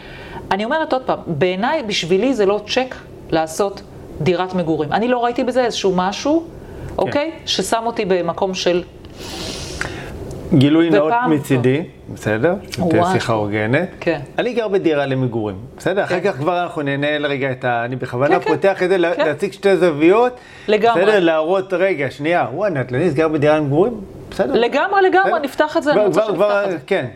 אני אומרת עוד פעם, בעיניי, בשבילי זה לא צ'ק לעשות דירת מגורים. אני לא ראיתי בזה איזשהו משהו, אוקיי? ששם אותי במקום של גילוי נאות מצידי, בסדר? וואו. שיחה הוגנת. כן. אני גר בדירה למגורים, בסדר? אחר כך כבר אנחנו ננהל רגע את ה... אני בכוונה כן, כן. פותח את זה, לה- כן. להציג שתי זוויות. לגמרי. בסדר? להראות, רגע, שנייה, וואי, נדל"ניסט גר בדירה למגורים? בסדר. לגמרי, לגמרי. נפתח את זה, אני כבר- רוצה כבר- שנפתח את זה. כן.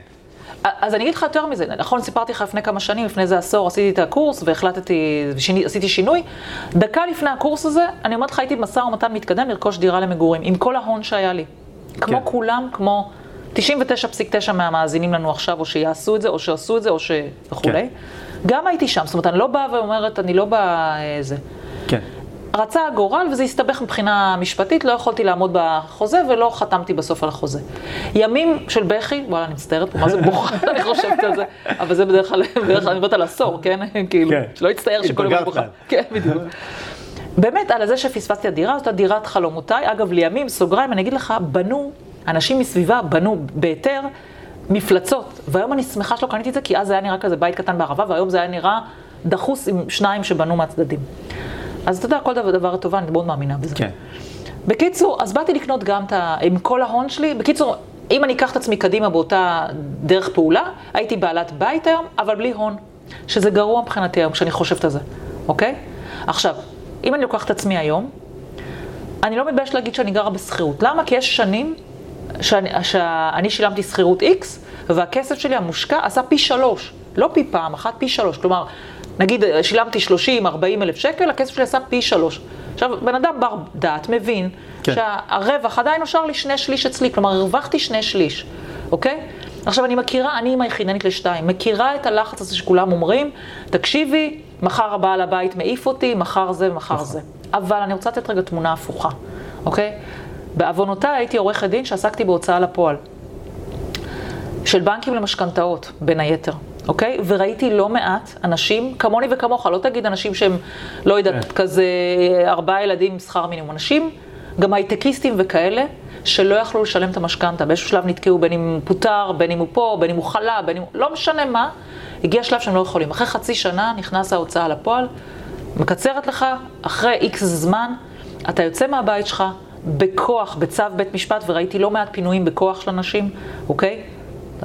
אז אני אגיד לך יותר מזה, נכון, סיפרתי לך לפני כמה שנים, לפני איזה עשור, עשיתי את הקורס והחלטתי, שיני, עשיתי שינוי. דקה לפני הקורס הזה, אני אומרת לך, הייתי במשא ומתן מתקדם לרכוש דירה למגורים, עם כל ההון שהיה לי. כמו כן. כולם, כמו 99.9 מהמאזינים לנו עכשיו, או שיעשו את זה, או שעשו את זה, או ש... וכולי. כן. גם הייתי שם, זאת אומרת, אני לא באה ואומרת, אני לא באה איזה. כן. רצה הגורל וזה הסתבך מבחינה משפטית, לא יכולתי לעמוד בחוזה ולא חתמתי בסוף על החוזה. ימים של בכי, וואלה, אני מצטערת פה, מה זה בוכה, אני חושבת על זה, אבל זה בדרך כלל, בדרך כלל אני מדברת על עשור, כן? כאילו, כן. שלא יצטער שכל יום. בוכה. כן, בדיוק. באמת, על זה שפספסתי את הדירה, זאת הדירת חלומותיי. אגב, לימים, סוגריים, אני אגיד לך, בנו, אנשים מסביבה בנו בהיתר, מפלצות. והיום אני שמחה שלא קניתי את זה, כי אז זה היה נראה כזה בית קטן בערבה, והיום זה היה נראה דחוס עם שניים שבנו מהצדדים. אז אתה יודע, כל דבר, דבר טובה, אני מאוד מאמינה בזה. כן. בקיצור, אז באתי לקנות גם את ה... עם כל ההון שלי. בקיצור, אם אני אקח את עצמי קדימה באותה דרך פעולה, הייתי בעלת בית היום, אבל בלי הון. שזה גרוע מבחינתי היום, כשאני חושבת על זה, אוקיי? עכשיו, אם אני לוקחת את עצמי היום, אני לא מתביישת להגיד שאני גרה בשכירות. למה? כי יש שנים שאני, שאני שילמתי שכירות X, והכסף שלי המושקע עשה פי שלוש. לא פי פעם אחת, פי שלוש. כלומר, נגיד שילמתי 30-40 אלף שקל, הכסף שלי עשה פי שלוש. עכשיו, בן אדם בר דעת מבין כן. שהרווח עדיין נשאר לי שני שליש אצלי, כלומר הרווחתי שני שליש, אוקיי? עכשיו אני מכירה, אני אימא יחידנית לשתיים, מכירה את הלחץ הזה שכולם אומרים, תקשיבי, מחר הבעל הבית מעיף אותי, מחר זה ומחר נכון. זה. אבל אני רוצה לתת רגע תמונה הפוכה, אוקיי? בעוונותיי הייתי עורכת דין שעסקתי בהוצאה לפועל. של בנקים למשכנתאות, בין היתר. אוקיי? וראיתי לא מעט אנשים, כמוני וכמוך, לא תגיד אנשים שהם, לא יודעת, כן. כזה ארבעה ילדים עם שכר מינימום. אנשים, גם הייטקיסטים וכאלה, שלא יכלו לשלם את המשכנתה. באיזשהו שלב נתקעו בין אם פוטר, בין אם הוא פה, בין אם הוא חלה, בין אם הוא... לא משנה מה, הגיע שלב שהם לא יכולים. אחרי חצי שנה נכנס ההוצאה לפועל, מקצרת לך, אחרי איקס זמן, אתה יוצא מהבית שלך, בכוח, בצו בית משפט, וראיתי לא מעט פינויים בכוח של אנשים, אוקיי?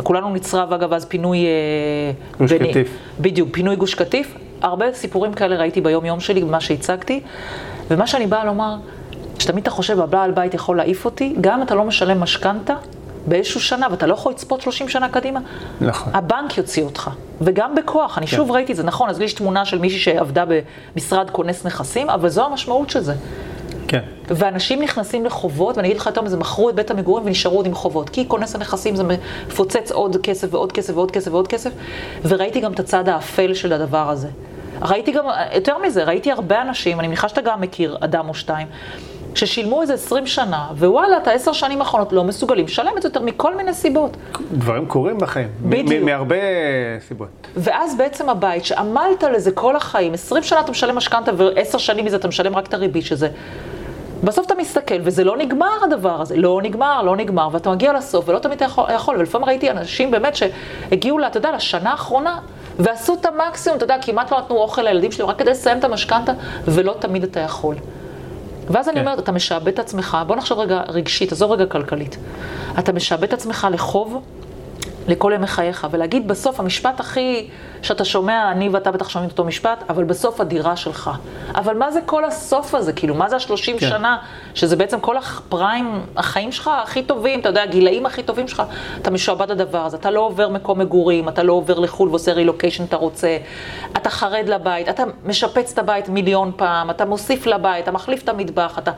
כולנו נצרב אגב אז פינוי... אה, גוש בני, קטיף. בדיוק, פינוי גוש קטיף. הרבה סיפורים כאלה ראיתי ביום יום שלי, במה שהצגתי. ומה שאני באה לומר, שתמיד אתה חושב, הבעל בית יכול להעיף אותי, גם אם אתה לא משלם משכנתה באיזשהו שנה, ואתה לא יכול לצפות 30 שנה קדימה, נכון. הבנק יוציא אותך, וגם בכוח. אני כן. שוב ראיתי את זה, נכון, אז לי יש תמונה של מישהי שעבדה במשרד כונס נכסים, אבל זו המשמעות של זה. כן. ואנשים נכנסים לחובות, ואני אגיד לך יותר מזה, מכרו את בית המגורים ונשארו עוד עם חובות. כי כונס הנכסים זה מפוצץ עוד כסף ועוד כסף ועוד כסף ועוד כסף, וראיתי גם את הצד האפל של הדבר הזה. ראיתי גם, יותר מזה, ראיתי הרבה אנשים, אני מניחה שאתה גם מכיר אדם או שתיים, ששילמו איזה 20 שנה, ווואלה, את העשר שנים האחרונות לא מסוגלים לשלם את זה יותר מכל מיני סיבות. דברים קורים בחיים. בדיוק. מהרבה סיבות. ואז בעצם הבית, שעמלת לזה כל החיים, 20 שנה אתה משלם משכנתה ועשר שנים מזה אתה משלם רק את הריבית של זה. בסוף אתה מסתכל, וזה לא נגמר הדבר הזה, לא נגמר, לא נגמר, ואתה מגיע לסוף, ולא תמיד אתה יכול, יכול. ולפעמים ראיתי אנשים באמת שהגיעו, אתה יודע, לשנה האחרונה, ועשו את המקסימום, אתה יודע, כמעט לא נתנו אוכל לילדים שלהם, רק כדי לסיים את המשכנתה, ולא תמיד אתה יכול. ואז כן. אני אומרת, אתה משעבד את עצמך, בוא נחשוב רגע רגשית, עזוב רגע כלכלית. אתה משעבד את עצמך לחוב לכל ימי חייך, ולהגיד בסוף, המשפט הכי שאתה שומע, אני ואתה בטח שומעים את אותו משפט, אבל בסוף הדירה שלך. אבל מה זה כל הסוף הזה? כאילו, מה זה השלושים כן. שנה, שזה בעצם כל הפריים, החיים שלך הכי טובים, אתה יודע, הגילאים הכי טובים שלך, אתה משועבד לדבר הזה. אתה לא עובר מקום מגורים, אתה לא עובר לחו"ל ועושה רילוקיישן אתה רוצה, אתה חרד לבית, אתה משפץ את הבית מיליון פעם, אתה מוסיף לבית, אתה מחליף את המטבח, אתה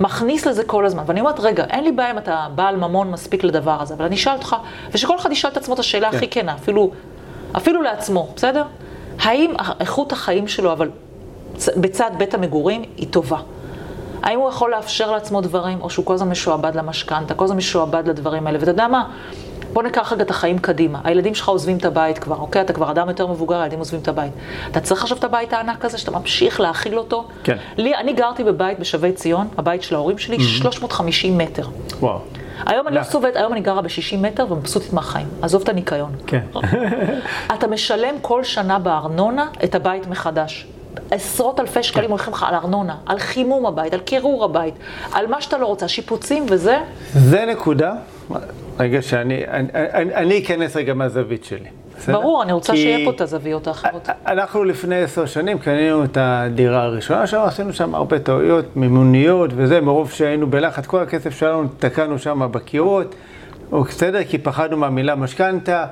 מכניס לזה כל הזמן. ואני אומרת, רגע, אין לי בעיה אם אתה בעל ממון מספיק לדבר הזה, אבל אני אשאל אותך, ושכל אחד ישאל את עצמו את השאלה כן. הכי כנה, אפילו אפילו לעצמו, בסדר? האם איכות החיים שלו, אבל בצד בית המגורים, היא טובה? האם הוא יכול לאפשר לעצמו דברים, או שהוא כל הזמן משועבד למשכנתה, כל הזמן משועבד לדברים האלה? ואתה יודע מה? בוא ניקח רגע את החיים קדימה. הילדים שלך עוזבים את הבית כבר, אוקיי? אתה כבר אדם יותר מבוגר, הילדים עוזבים את הבית. אתה צריך עכשיו את הבית הענק הזה, שאתה ממשיך להאכיל אותו? כן. לי, אני גרתי בבית בשבי ציון, הבית של ההורים שלי, mm-hmm. 350 מטר. וואו. היום אני לא סובלת, היום אני גרה ב-60 מטר ומבסוטית מהחיים. עזוב את הניקיון. כן. אתה משלם כל שנה בארנונה את הבית מחדש. עשרות אלפי שקלים כן. הולכים לך על ארנונה, על חימום הבית, על קירור הבית, על מה שאתה לא רוצה, שיפוצים וזה. זה נקודה, רגע שאני, אני, אני, אני אכנס רגע מהזווית שלי. ברור, אני רוצה שיהיה פה את הזוויות האחרות. אנחנו לפני עשר שנים קנינו את הדירה הראשונה שם, עשינו שם הרבה טעויות, מימוניות וזה, מרוב שהיינו בלחץ, כל הכסף שלנו תקענו שם בקירות, בסדר, כי פחדנו מהמילה משכנתה.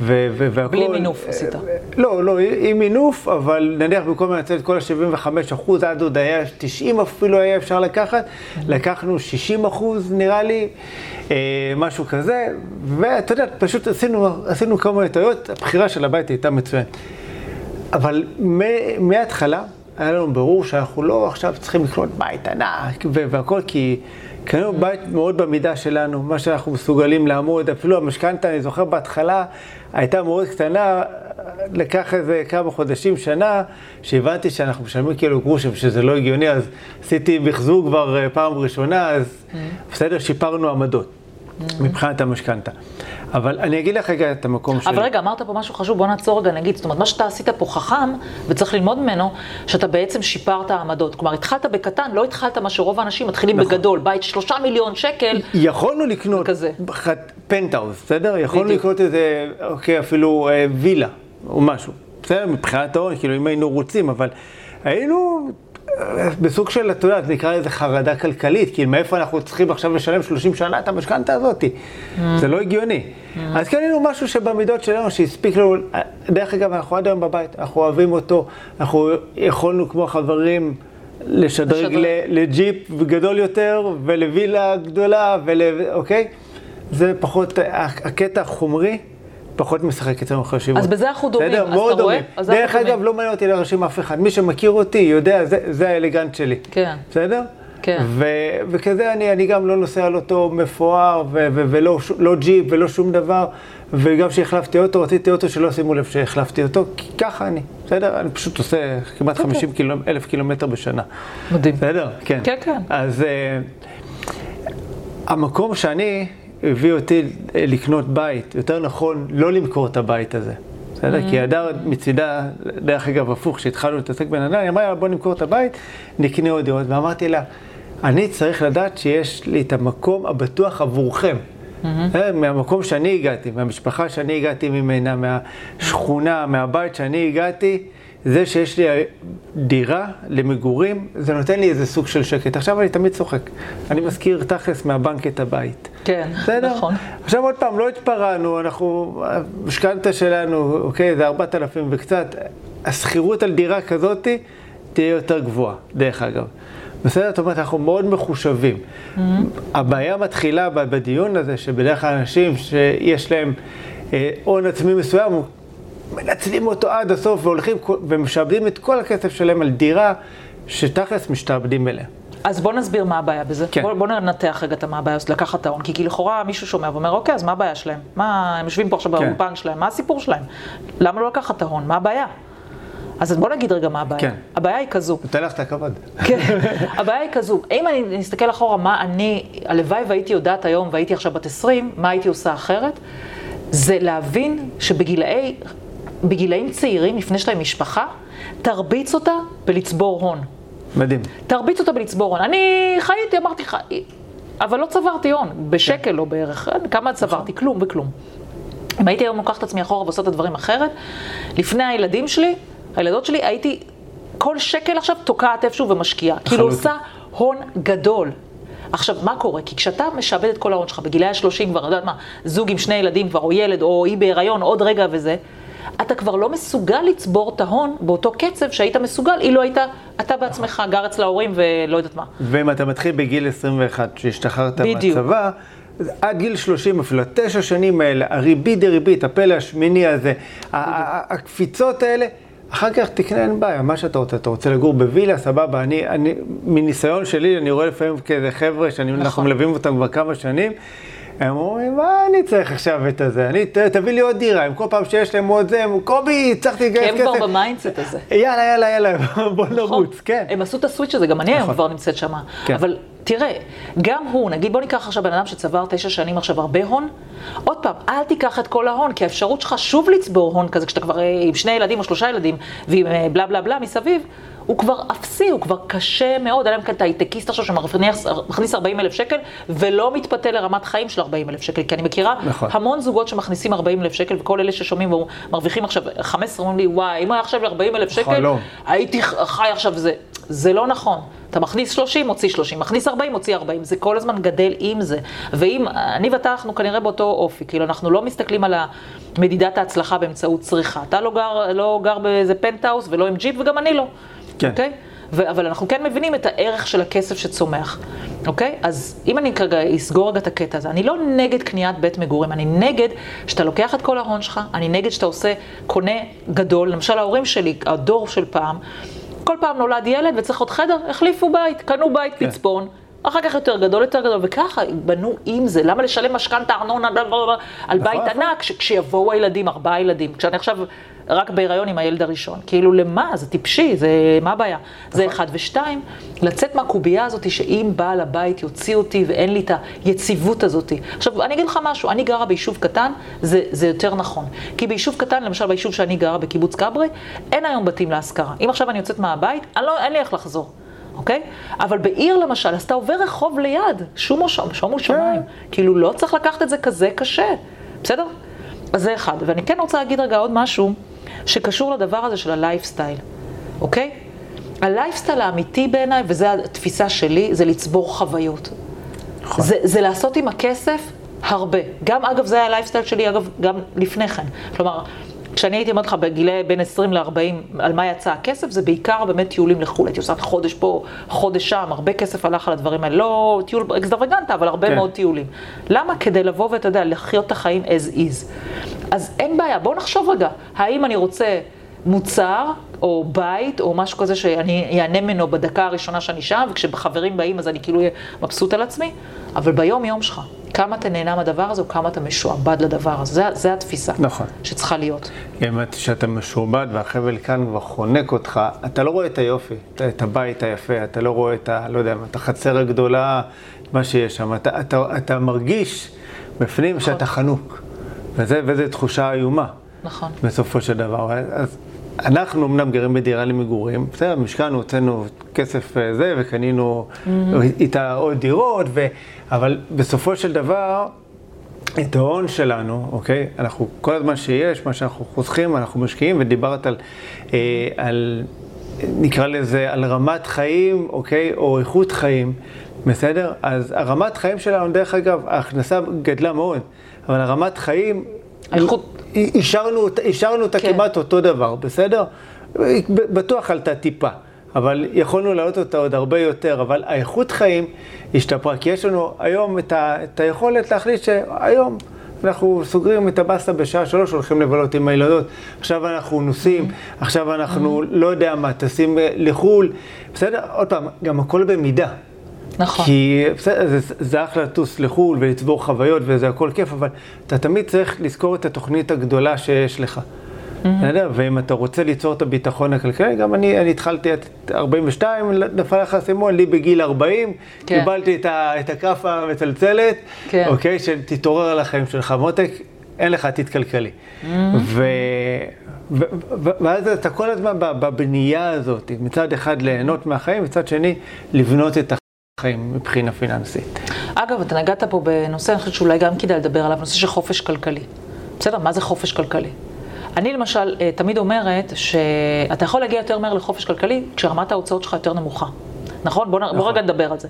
והכל... בלי מינוף עשית. לא, לא, עם מינוף, אבל נניח במקום לנצל את כל ה-75 אחוז, עד עוד היה 90 אפילו היה אפשר לקחת, לקחנו 60 אחוז נראה לי, אה, משהו כזה, ואתה יודע, פשוט עשינו, עשינו כמה טעויות, הבחירה של הבית הייתה מצוינת. אבל מההתחלה היה לנו ברור שאנחנו לא עכשיו צריכים לקנות בית ענק והכל, כי... קנינו בית מאוד במידה שלנו, מה שאנחנו מסוגלים לעמוד, אפילו המשכנתה, אני זוכר בהתחלה, הייתה מאוד קטנה, לקח איזה כמה חודשים, שנה, שהבנתי שאנחנו משלמים כאילו גרושים, שזה לא הגיוני, אז עשיתי מחזור כבר אה, פעם ראשונה, אז mm-hmm. בסדר, שיפרנו עמדות. מבחינת המשכנתה. אבל אני אגיד לך רגע את המקום שלי. אבל רגע, אמרת פה משהו חשוב, בוא נעצור רגע, נגיד, זאת אומרת, מה שאתה עשית פה חכם, וצריך ללמוד ממנו, שאתה בעצם שיפרת העמדות. כלומר, התחלת בקטן, לא התחלת מה שרוב האנשים מתחילים נכון. בגדול, בית שלושה מיליון שקל, יכולנו לקנות כזה. פנטהאוז, בסדר? יכולנו בדיוק. לקנות איזה, אוקיי, אפילו אה, וילה או משהו. בסדר? מבחינת ההון, כאילו, אם היינו רוצים, אבל היינו בסוג של, אתה יודע, נקרא לזה חרדה כלכלית, כאילו, מאיפה אנחנו צריכים עכשיו לשלם 30 שנה את המשכנתה הזאת? זה לא הגיוני. אז קנינו משהו שבמידות שלנו, שהספיק לנו, דרך אגב, אנחנו עד היום בבית, אנחנו אוהבים אותו, אנחנו יכולנו כמו חברים. לשדרג לשדרג. ל- לג'יפ גדול יותר ולווילה גדולה, ול... אוקיי? זה פחות, הקטע החומרי פחות משחק אצלנו חשיבות. אז בזה אנחנו דומים, בסדר? אז מאוד אתה רואה? דומים. אז אנחנו דרך דומים. אגב, לא מעניין אותי להרשים אף אחד. מי שמכיר אותי יודע, זה, זה האלגנט שלי. כן. בסדר? כן. ו- וכזה אני, אני גם לא נוסע על אוטו מפואר, ו- ו- ולא לא ג'יפ ולא שום דבר, וגם כשהחלפתי אוטו, רציתי אוטו שלא שימו לב שהחלפתי אותו, כי ככה אני, בסדר? אני פשוט עושה כמעט 50 קילו, אלף קילומטר בשנה. מדהים. בסדר? כן. כן, כן. אז אה, המקום שאני, הביא אותי אה, לקנות בית, יותר נכון, לא למכור את הבית הזה. בסדר? Mm-hmm. כי הדר מצידה, דרך אגב, הפוך, כשהתחלנו להתעסק בנדל"ן, היא אמרה, יאללה, בוא נמכור את הבית, נקנה עוד דירות. ואמרתי לה, אני צריך לדעת שיש לי את המקום הבטוח עבורכם. אה, מהמקום שאני הגעתי, מהמשפחה שאני הגעתי ממנה, מהשכונה, מהבית שאני הגעתי, זה שיש לי דירה למגורים, זה נותן לי איזה סוג של שקט. עכשיו אני תמיד צוחק. אני מזכיר תכלס מהבנק את הבית. כן, בסדר? נכון. עכשיו עוד פעם, לא התפרענו, אנחנו, המשכנתה שלנו, אוקיי, זה 4,000 וקצת, השכירות על דירה כזאתי תהיה יותר גבוהה, דרך אגב. בסדר? זאת אומרת, אנחנו מאוד מחושבים. Mm-hmm. הבעיה מתחילה בדיון הזה, שבדרך כלל אנשים שיש להם אה, הון עצמי מסוים, מנצלים אותו עד הסוף והולכים ומשעבדים את כל הכסף שלהם על דירה שתכלס משתעבדים אליה. אז בוא נסביר מה הבעיה בזה. כן. בוא, בוא ננתח רגע את מה הבעיה הזאת, לקחת את ההון. כי, כי לכאורה מישהו שומע ואומר, אוקיי, אז מה הבעיה שלהם? מה, הם יושבים פה עכשיו כן. באולפן שלהם, מה הסיפור שלהם? למה לא לקחת את ההון? מה הבעיה? אז בוא נגיד רגע מה הבעיה. כן. הבעיה היא כזו. נותן לך את הכבוד. כן, הבעיה היא כזו, אם אני נסתכל אחורה, מה אני, הלוואי והייתי יודעת היום והייתי עכשיו בת 20, מה הייתי עושה אחרת? זה להבין שבגילאי, בגילאים צעירים, לפני שיש להם משפחה, תרביץ אותה בלצבור הון. מדהים. תרביץ אותה בלצבור הון. אני חייתי, אמרתי לך, אבל לא צברתי הון, בשקל לא בערך, כמה צברתי? כלום וכלום. אם הייתי היום לוקחת את עצמי אחורה ועושה את הדברים אחרת, לפני הילדים שלי, הילדות שלי, הייתי כל שקל עכשיו תוקעת איפשהו ומשקיעה. כאילו עושה הון גדול. עכשיו, מה קורה? כי כשאתה משעבד את כל ההון שלך בגילאי ה-30 כבר, יודעת מה, זוג עם שני ילדים כבר, או ילד, או אי בהיריון, עוד רגע וזה, אתה כבר לא מסוגל לצבור את ההון באותו קצב שהיית מסוגל, אילו היית אתה בעצמך גר אצל ההורים ולא יודעת מה. ואם אתה מתחיל בגיל 21, כשהשתחררת בדיוק. מהצבא, עד גיל 30 אפילו, התשע שנים האלה, הריבית דריבית, הפלא השמיני הזה, הקפיצות האלה, אחר כך תקנה, אין בעיה, מה שאתה רוצה. אתה רוצה לגור בווילה, סבבה. אני, אני, מניסיון שלי, אני רואה לפעמים כאיזה חבר'ה שאנחנו נכון. מלווים אותם כבר כמה שנים, הם אומרים, מה אני צריך עכשיו את הזה? אני, ת- תביא לי עוד דירה, הם כל פעם שיש להם עוד זה, הם, קובי, צריך כי לגייס הם כסף. כבר ב mindset הזה. יאללה, יאללה, יאללה, בוא נכון? נרוץ, כן. הם עשו את ה switch הזה, גם אני היום נכון. כבר נמצאת שם. כן. אבל תראה, גם הוא, נגיד בוא ניקח עכשיו בן אדם שצבר תשע שנים עכשיו הרבה הון, עוד פעם, אל תיקח את כל ההון, כי האפשרות שלך שוב לצבור הון כזה, כשאתה כבר אה, עם שני ילדים או שלושה ילדים, ועם אה, בלה בלה בלה מסביב, הוא כבר אפסי, הוא כבר קשה מאוד, אלא אם כן אתה הייטקיסט עכשיו שמכניס 40 אלף שקל, ולא מתפתה לרמת חיים של 40 אלף שקל, כי אני מכירה נכון. המון זוגות שמכניסים 40 אלף שקל, וכל אלה ששומעים ומרוויחים עכשיו 15, אומרים לי, וואי, אם היה עכשיו 40 אלף שקל, חלום. הייתי חי עכשיו זה. זה לא נכון. אתה מכניס 30, מוציא 30, מכניס 40, מוציא 40, זה כל הזמן גדל עם זה. ואם, אני ואתה, אנחנו כנראה באותו אופי, כאילו, אנחנו לא מסתכלים על מדידת ההצלחה באמצעות צריכה. אתה לא גר, לא גר באיזה פנטהאוס ולא עם ג'יפ, וגם אני לא. כן. אוקיי? ו- אבל אנחנו כן מבינים את הערך של הכסף שצומח, אוקיי? אז אם אני כרגע אסגור רגע את הקטע הזה, אני לא נגד קניית בית מגורים, אני נגד שאתה לוקח את כל ההון שלך, אני נגד שאתה עושה, קונה גדול, למשל ההורים שלי, הדור של פעם, כל פעם נולד ילד וצריך עוד חדר, החליפו בית, קנו בית כן. פצפון. אחר כך יותר גדול, יותר גדול, וככה בנו עם זה. למה לשלם משכנתה, ארנונה, על בית נכון. ענק, כשיבואו הילדים, ארבעה ילדים. כשאני עכשיו רק בהיריון עם הילד הראשון. כאילו, למה? זה טיפשי, זה... מה הבעיה? זה אחד. ושתיים, לצאת מהקובייה הזאת שאם בעל הבית יוציא אותי ואין לי את היציבות הזאת. עכשיו, אני אגיד לך משהו, אני גרה ביישוב קטן, זה, זה יותר נכון. כי ביישוב קטן, למשל ביישוב שאני גרה, בקיבוץ כברי, אין היום בתים להשכרה. אם עכשיו אני יוצאת מהבית, אני לא, אין לי איך לחזור. אוקיי? אבל בעיר למשל, אז אתה עובר רחוב ליד, שומו שום, שומו שמיים. כאילו, לא צריך לקחת את זה כזה קשה, בסדר? אז זה אחד. ואני כן רוצה להגיד רגע עוד משהו שקשור לדבר הזה של הלייפסטייל, אוקיי? הלייפסטייל האמיתי בעיניי, וזו התפיסה שלי, זה לצבור חוויות. נכון. זה, זה לעשות עם הכסף הרבה. גם, אגב, זה היה הלייפסטייל שלי, אגב, גם לפני כן. כלומר, כשאני הייתי אומרת לך בגילי בין 20 ל-40, על מה יצא הכסף, זה בעיקר באמת טיולים לחו"ל. הייתי עושה חודש פה, חודש שם, הרבה כסף הלך על הדברים האלה. לא טיול אקסטרווגנטה, אבל הרבה כן. מאוד טיולים. למה? כדי לבוא ואתה יודע, לחיות את החיים as is. אז אין בעיה, בואו נחשוב רגע, האם אני רוצה מוצר, או בית, או משהו כזה שאני אענה ממנו בדקה הראשונה שאני שם, וכשחברים באים אז אני כאילו אהיה מבסוט על עצמי, אבל ביום יום שלך, כמה אתה נהנה מהדבר הזה, או כמה אתה משועבד לדבר הזה. זה, זה התפיסה נכון. שצריכה להיות. אם את- כשאתה משועבד והחבל כאן כבר חונק אותך, אתה לא רואה את היופי, את- הבית היפה, אתה לא רואה את ה... לא יודע, את החצר הגדולה, מה שיש שם. אתה, אתה, אתה מרגיש בפנים שאתה חנוק, וזה, וזו תחושה איומה. נכון. בסופו של דבר. אז אנחנו אמנם גרים בדירה למגורים, בסדר, משכנו, הוצאנו כסף אה, זה, וקנינו איתה עוד דירות, ו... אבל בסופו של דבר, את ההון שלנו, אוקיי? אנחנו, כל הזמן שיש, מה שאנחנו חוסכים, אנחנו משקיעים, ודיברת על, אה, על, נקרא לזה, על רמת חיים, אוקיי? או איכות חיים, בסדר? אז הרמת חיים שלנו, דרך אגב, ההכנסה גדלה מאוד, אבל הרמת חיים... האיכות- השארנו, אותה- השארנו אותה כן. כמעט אותו דבר, בסדר? בטוח עלתה טיפה, אבל יכולנו להעלות אותה עוד הרבה יותר, אבל האיכות חיים השתפרה, כי יש לנו היום את, ה, את היכולת להחליט שהיום אנחנו סוגרים את הבאסטה בשעה שלוש, הולכים לבלות עם הילדות, עכשיו אנחנו נוסעים, עכשיו אנחנו לא יודע מה, טסים לחו"ל, בסדר? עוד פעם, גם הכל במידה. נכון. כי בסדר, זה, זה אחלה לטוס לחו"ל ולצבור חוויות וזה הכל כיף, אבל אתה תמיד צריך לזכור את התוכנית הגדולה שיש לך. בסדר? ואם אתה רוצה ליצור את הביטחון הכלכלי, גם אני, אני התחלתי את 42, נפל לך האסימון, לי בגיל 40, כן. קיבלתי את, ה, את הכאפה המצלצלת, כן. אוקיי? שתתעורר על החיים שלך. מותק, אין לך עתיד כלכלי. ו... ו- ו- ואז אתה כל הזמן בבנייה הזאת, מצד אחד ליהנות מהחיים, מצד שני לבנות את החיים מבחינה פיננסית. אגב, אתה נגעת פה בנושא, אני חושבת שאולי גם כדאי לדבר עליו, נושא של חופש כלכלי. בסדר? מה זה חופש כלכלי? אני למשל אה, תמיד אומרת שאתה יכול להגיע יותר מהר לחופש כלכלי כשרמת ההוצאות שלך יותר נמוכה. נכון? בוא, נ- בוא רגע נדבר על זה.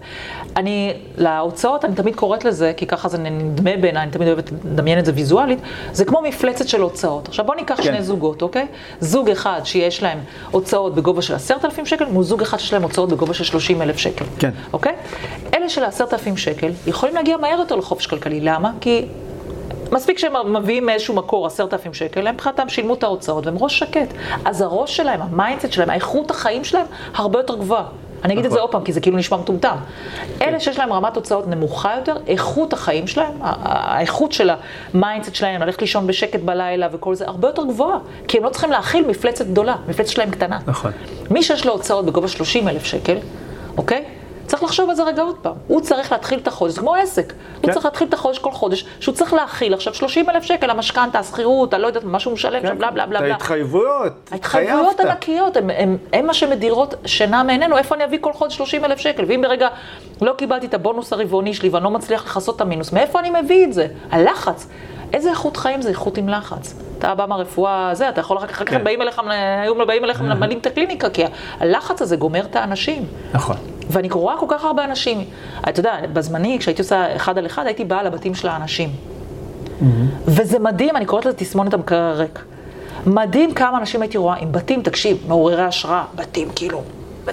אני, להוצאות, אני תמיד קוראת לזה, כי ככה זה נדמה בעיניי, אני תמיד אוהבת לדמיין את זה ויזואלית, זה כמו מפלצת של הוצאות. עכשיו בוא ניקח כן. שני זוגות, אוקיי? זוג אחד שיש להם הוצאות בגובה של עשרת אלפים שקל, מול זוג אחד שיש להם הוצאות בגובה של שלושים אלף שקל. כן. אוקיי? אלה של העשרת אלפים שקל יכולים להגיע מהר יותר לחופש כלכלי. למה? כי מספיק שהם מביאים מאיזשהו מקור עשרת אלפים שקל, הם מבחינתם שילמו את ההוצאות והם ראש שקט. אז הראש שלהם, ה mindset שלהם, האיכות החיים שלהם הרבה יותר גבוהה. אני אגיד את זה נכון. עוד פעם, כי זה כאילו נשמע מטומטם. אלה שיש להם רמת הוצאות נמוכה יותר, איכות החיים שלהם, האיכות של ה mindset שלהם, ללכת לישון בשקט בלילה וכל זה, הרבה יותר גבוהה. כי הם לא צריכים להכיל מפלצת גדולה, מפלצת שלהם קטנה. נכון. מי שיש לו הוצאות בגובה 30 אלף שקל, אוקיי? צריך לחשוב על זה רגע עוד פעם. הוא צריך להתחיל את החודש, זה כמו עסק. הוא כן. צריך להתחיל את החודש כל חודש, שהוא צריך להכיל עכשיו 30 אלף שקל, המשכנתה, השכירות, אני לא יודעת, מה שהוא משלם שם, בלה בלה בלה. ההתחייבויות, ההתחייבויות. ענקיות, הן מה שמדירות שינה מעינינו, איפה אני אביא כל חודש 30 אלף שקל? ואם ברגע לא קיבלתי את הבונוס הרבעוני שלי ואני לא מצליח לכסות את המינוס, מאיפה אני מביא את זה? הלחץ. איזה איכות חיים זה איכות עם לחץ? אתה בא מהרפואה, זה, אתה יכול אחר כך, כן. באים אליך, היו באים אליך ממלאים את הקליניקה, כי הלחץ הזה גומר את האנשים. נכון. ואני רואה כל כך הרבה אנשים. אתה יודע, בזמני, כשהייתי עושה אחד על אחד, הייתי באה לבתים של האנשים. וזה מדהים, אני קוראת לזה תסמונת המקרר הריק. מדהים כמה אנשים הייתי רואה עם בתים, תקשיב, מעוררי השראה, בתים כאילו,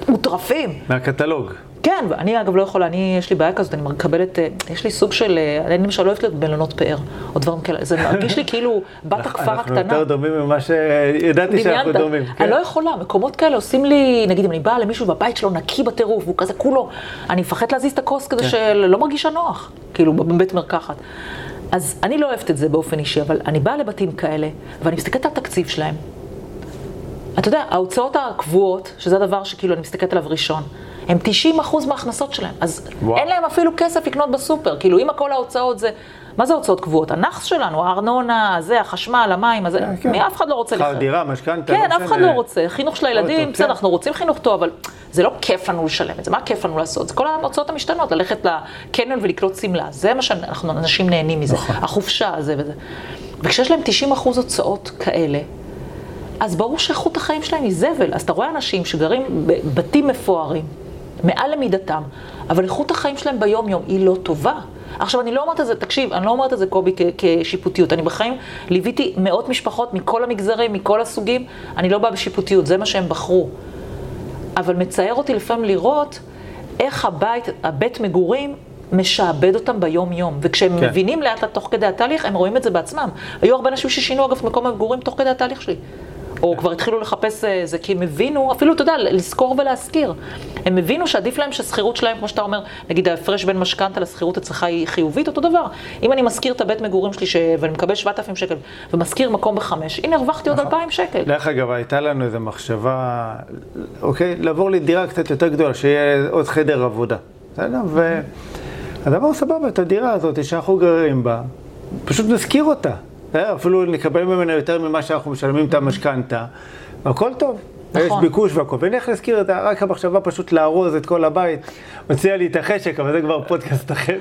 מוטרפים. מהקטלוג. כן, אני אגב לא יכולה, אני, יש לי בעיה כזאת, אני מקבלת, אה, יש לי סוג של, אה, אני למשל לא אוהבת להיות מלונות פאר, או דברים כאלה, זה מרגיש לי כאילו בת הכפר אנחנו הקטנה. יותר דומים ממה שידעתי שאנחנו. דומים. כן. אני לא יכולה, מקומות כאלה עושים לי, נגיד אם אני באה למישהו בבית שלו נקי בטירוף, והוא כזה כולו, אני מפחדת להזיז את הכוס כזה כן. שלא מרגישה נוח, כאילו בבית מרקחת. אז אני לא אוהבת את זה באופן אישי, אבל אני באה לבתים כאלה, ואני מסתכלת על התקציב שלהם, אתה יודע, ההוצאות הקבועות, שזה הדבר שכאילו אני מסתכלת עליו ראשון, הם 90% מההכנסות שלהם. אז וואו. אין להם אפילו כסף לקנות בסופר. כאילו, אם הכל ההוצאות זה... מה זה הוצאות קבועות? הנאחס שלנו, הארנונה, זה, החשמל, המים, הזה, כן. מי אף אחד לא רוצה שכר לחיות. דירה, משכנתה, כן, לא אף אחד. לא רוצה. חינוך של הילדים, בסדר, כן. אנחנו רוצים חינוך טוב, אבל זה לא כיף לנו לשלם את זה. מה כיף לנו לעשות? זה כל ההוצאות המשתנות, ללכת לקניון ולקנות שמלה. זה מה שאנחנו, אנשים נהנים מזה. נכון. החופשה, זה וזה. וכשיש להם 90 אחוז הוצאות כאלה, אז ברור שאיכות החיים שלהם היא זבל. אז אתה רואה אנשים שגרים בבתים מפוארים, מעל למידתם, אבל איכות החיים שלהם ביום-יום היא לא טובה. עכשיו, אני לא אומרת את זה, תקשיב, אני לא אומרת את זה, קובי, כ- כשיפוטיות. אני בחיים ליוויתי מאות משפחות מכל המגזרים, מכל הסוגים, אני לא באה בשיפוטיות, זה מה שהם בחרו. אבל מצער אותי לפעמים לראות איך הבית, הבית מגורים, משעבד אותם ביום-יום. וכשהם כן. כן. מבינים לאט לאט תוך כדי התהליך, הם רואים את זה בעצמם. היו הרבה אנשים ששינו אגב מקום המגורים תוך כדי התהליך שלי. או כבר התחילו לחפש אה, זה, כי הם הבינו, אפילו, אתה יודע, לזכור ולהזכיר. הם הבינו שעדיף להם שהשכירות שלהם, כמו שאתה אומר, נגיד ההפרש בין משכנתה לשכירות אצלך היא חיובית, אותו דבר. אם אני משכיר את הבית מגורים שלי, ש... ואני מקבל 7,000 שקל, ומשכיר מקום בחמש, הנה הרווחתי עוד 2,000 שקל. דרך אגב, הייתה לנו איזו מחשבה, אוקיי, לעבור לדירה קצת יותר גדולה, שיהיה עוד חדר עבודה. בסדר? והדבר סבבה, את הדירה הזאת שאנחנו גרים בה, פשוט נזכיר אותה. אפילו נקבל ממנה יותר ממה שאנחנו משלמים את המשכנתה, והכל טוב. יש נכון. ביקוש והכל, ונלך להזכיר את זה, רק המחשבה פשוט לארוז את כל הבית. מציע לי את החשק, אבל זה כבר פודקאסט אחר.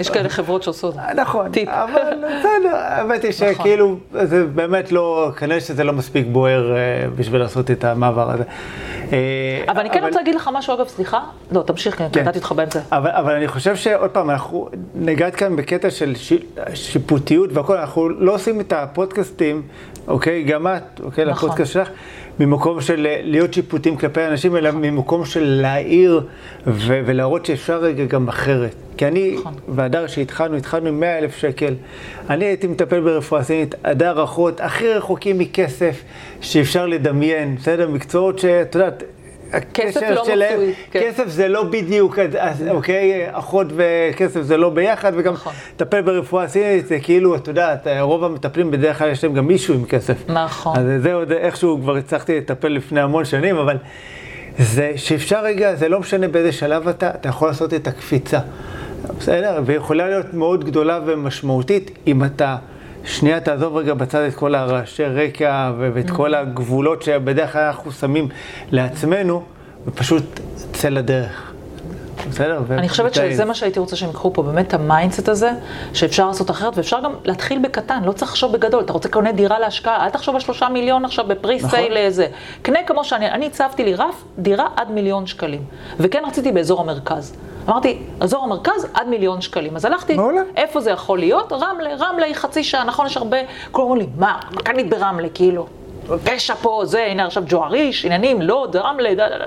יש כאלה חברות שעושות. נכון, טיפ. אבל בסדר, האמת היא נכון. שכאילו, זה באמת לא, כנראה שזה לא מספיק בוער אה, בשביל לעשות את המעבר הזה. אה, אבל אני כן רוצה להגיד לך משהו, אגב, סליחה. לא, תמשיך, כן, כן. קטעתי אותך באמצע. אבל, אני חושב שעוד פעם, אנחנו נגעת כאן בקטע של שיפוטיות והכל, אנחנו לא עושים את הפודקאסטים, אוקיי, גם את, אוקיי, נכון. לפודקאסט שלך, ממקום של אה, להיות שיפוטים כלפי אנשים, אלא ממקום של להעיר ו- ולהראות שאפשר רגע גם אחרת. כי אני, נכון. והדר שהתחלנו, התחלנו עם 100 אלף שקל. אני הייתי מטפל ברפואה סינית, הדר אחות, הכי רחוקים מכסף שאפשר לדמיין, בסדר? מקצועות שאת יודעת... כסף הקשר לא שלהם- מצוי, כן. כסף זה לא בדיוק, אז- אז, אוקיי, אחות וכסף זה לא ביחד, וגם נכון. לטפל ברפואה סינית זה כאילו, את יודעת, רוב המטפלים בדרך כלל יש להם גם מישהו עם כסף. נכון. אז זה עוד איכשהו כבר הצלחתי לטפל לפני המון שנים, אבל זה שאפשר רגע, זה לא משנה באיזה שלב אתה, אתה יכול לעשות את הקפיצה. בסדר? ויכולה להיות מאוד גדולה ומשמעותית אם אתה... שנייה תעזוב רגע בצד את כל הרעשי רקע ואת כל הגבולות שבדרך כלל אנחנו שמים לעצמנו, ופשוט צא לדרך. בסדר? אני חושבת. שזה מה שהייתי רוצה שהם ייקחו פה, באמת ה mindset הזה, שאפשר לעשות אחרת, ואפשר גם להתחיל בקטן, לא צריך לחשוב בגדול. אתה רוצה קונה דירה להשקעה, אל תחשוב על שלושה מיליון עכשיו ב pre נכון. sale לזה. קנה כמו שאני, אני הצבתי לי רף, דירה עד מיליון שקלים. וכן רציתי באזור המרכז. אמרתי, אזור המרכז עד מיליון שקלים. אז הלכתי, מעולה. איפה זה יכול להיות? רמלה, רמלה היא חצי שעה, נכון, יש הרבה, כולם אומרים לי, מה קנית ברמלה, כאילו? פשע פה, זה, הנה עכשיו ג'ואריש, עניינים, לוד, רמלה, דה, דה, דה.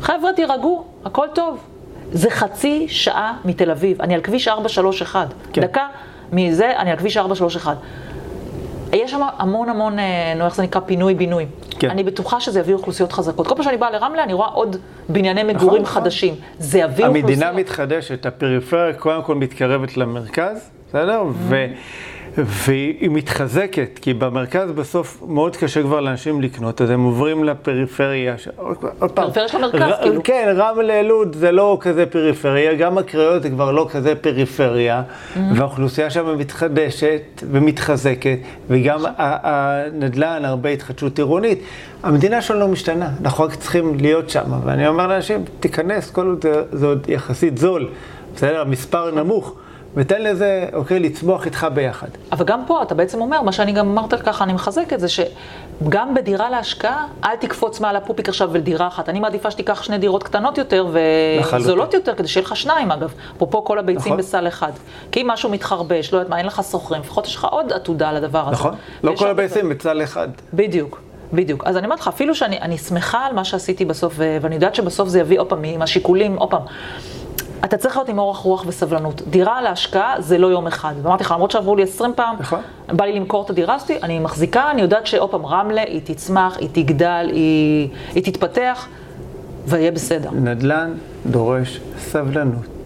חבר'ה, תירגעו, הכל טוב. זה חצי שעה מתל אביב, אני על כביש 431. כן. דקה מזה, אני על כביש 431. יש שם המון המון, אה, נו, איך זה נקרא? פינוי-בינוי. כן. אני בטוחה שזה יביא אוכלוסיות חזקות. כל פעם שאני באה לרמלה, אני רואה עוד בנייני מגורים נכון. חדשים. זה יביא אוכלוסיות. המדינה מתחדשת, הפריפריה קודם כל מתקרבת למרכז, בסדר? ו... והיא מתחזקת, כי במרכז בסוף מאוד קשה כבר לאנשים לקנות, אז הם עוברים לפריפריה. פריפריה של המרכז, כאילו. כן, רמלה, לוד זה לא כזה פריפריה, גם הקריות זה כבר לא כזה פריפריה, והאוכלוסייה שם מתחדשת ומתחזקת, וגם הנדל"ן, הרבה התחדשות עירונית. המדינה שלנו לא משתנה, אנחנו רק צריכים להיות שם, ואני אומר לאנשים, תיכנס, כל עוד זה עוד יחסית זול, בסדר? המספר נמוך. ותן לזה, אוקיי, לצמוח איתך ביחד. אבל גם פה אתה בעצם אומר, מה שאני גם אמרת ככה, אני מחזק את זה, שגם בדירה להשקעה, אל תקפוץ מעל הפופיק עכשיו לדירה אחת. אני מעדיפה שתיקח שני דירות קטנות יותר. וזולות יותר, כדי שיהיה לך שניים אגב. אפרופו כל הביצים נכון. בסל אחד. כי אם משהו מתחרבש, לא יודעת מה, אין לך שוכרים, לפחות יש לך עוד עתודה לדבר הזה. נכון? לא כל הביצים בצל אחד. בדיוק, בדיוק. אז אני אומרת לך, אפילו שאני אני שמחה על מה שעשיתי בסוף, ואני יודעת שבסוף זה יביא, עוד פעם, עם השיקולים, עוד פעם. אתה צריך להיות עם אורך רוח וסבלנות. דירה להשקעה זה לא יום אחד. ואמרתי לך, למרות שעברו לי 20 פעם, נכון. בא לי למכור את הדירה שלי, אני מחזיקה, אני יודעת שעוד פעם, רמלה, היא תצמח, היא תגדל, היא, היא תתפתח, ויהיה בסדר. נדל"ן דורש סבלנות.